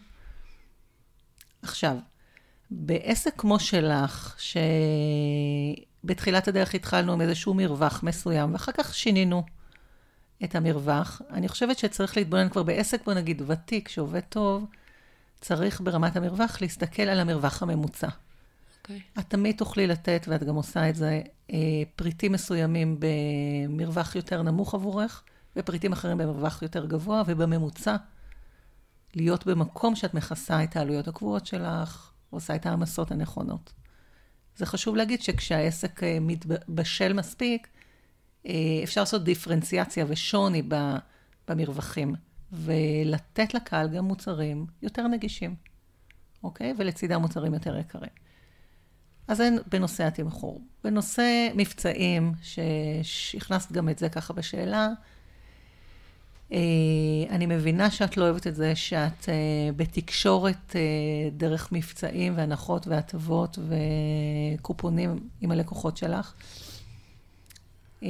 [SPEAKER 2] עכשיו, בעסק כמו שלך, שבתחילת הדרך התחלנו עם איזשהו מרווח מסוים, ואחר כך שינינו את המרווח. אני חושבת שצריך להתבונן כבר בעסק, בוא נגיד, ותיק, שעובד טוב, צריך ברמת המרווח להסתכל על המרווח הממוצע. Okay. אוקיי. את תמיד תוכלי לתת, ואת גם עושה את זה, אה, פריטים מסוימים במרווח יותר נמוך עבורך, ופריטים אחרים במרווח יותר גבוה, ובממוצע, להיות במקום שאת מכסה את העלויות הקבועות שלך, עושה את העמסות הנכונות. זה חשוב להגיד שכשהעסק אה, מתבשל מספיק, אפשר לעשות דיפרנציאציה ושוני במרווחים, ולתת לקהל גם מוצרים יותר נגישים, אוקיי? ולצידם מוצרים יותר יקרים. אז זה בנושא התמחור. בנושא מבצעים, שהכנסת גם את זה ככה בשאלה, אה, אני מבינה שאת לא אוהבת את זה שאת אה, בתקשורת דרך מבצעים והנחות והטבות וקופונים עם הלקוחות שלך. אה,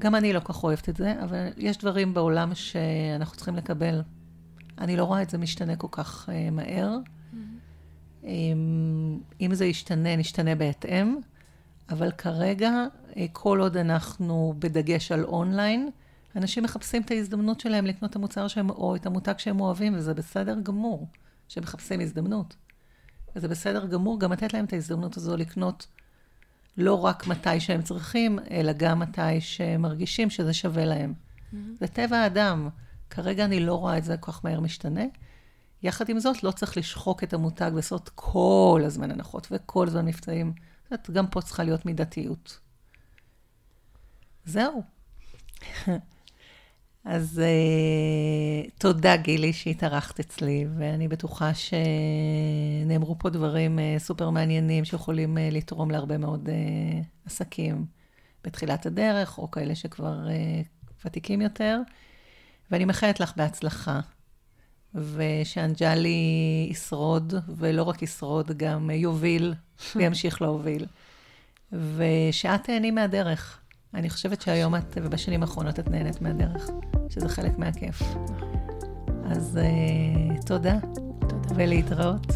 [SPEAKER 2] גם אני לא כך אוהבת את זה, אבל יש דברים בעולם שאנחנו צריכים לקבל. אני לא רואה את זה משתנה כל כך uh, מהר. Mm-hmm. אם זה ישתנה, נשתנה בהתאם, אבל כרגע, uh, כל עוד אנחנו בדגש על אונליין, אנשים מחפשים את ההזדמנות שלהם לקנות את המוצר שהם, או את המותג שהם אוהבים, וזה בסדר גמור שהם מחפשים הזדמנות. וזה בסדר גמור גם לתת להם את ההזדמנות הזו לקנות לא רק מתי שהם צריכים, אלא גם מתי שהם מרגישים שזה שווה להם. Mm-hmm. זה טבע האדם. כרגע אני לא רואה את זה כל כך מהר משתנה. יחד עם זאת, לא צריך לשחוק את המותג ולעשות כל הזמן הנחות וכל הזמן מבצעים. זאת גם פה צריכה להיות מידתיות. זהו. אז uh, תודה, גילי, שהתארחת אצלי, ואני בטוחה שנאמרו פה דברים uh, סופר מעניינים שיכולים uh, לתרום להרבה מאוד uh, עסקים בתחילת הדרך, או כאלה שכבר uh, ותיקים יותר. ואני מאחלת לך בהצלחה, ושאנג'לי ישרוד, ולא רק ישרוד, גם יוביל וימשיך להוביל, ושאת תהני מהדרך. אני חושבת שהיום את, ובשנים האחרונות את נהנית מהדרך, שזה חלק מהכיף. אז uh, תודה. תודה. ולהתראות.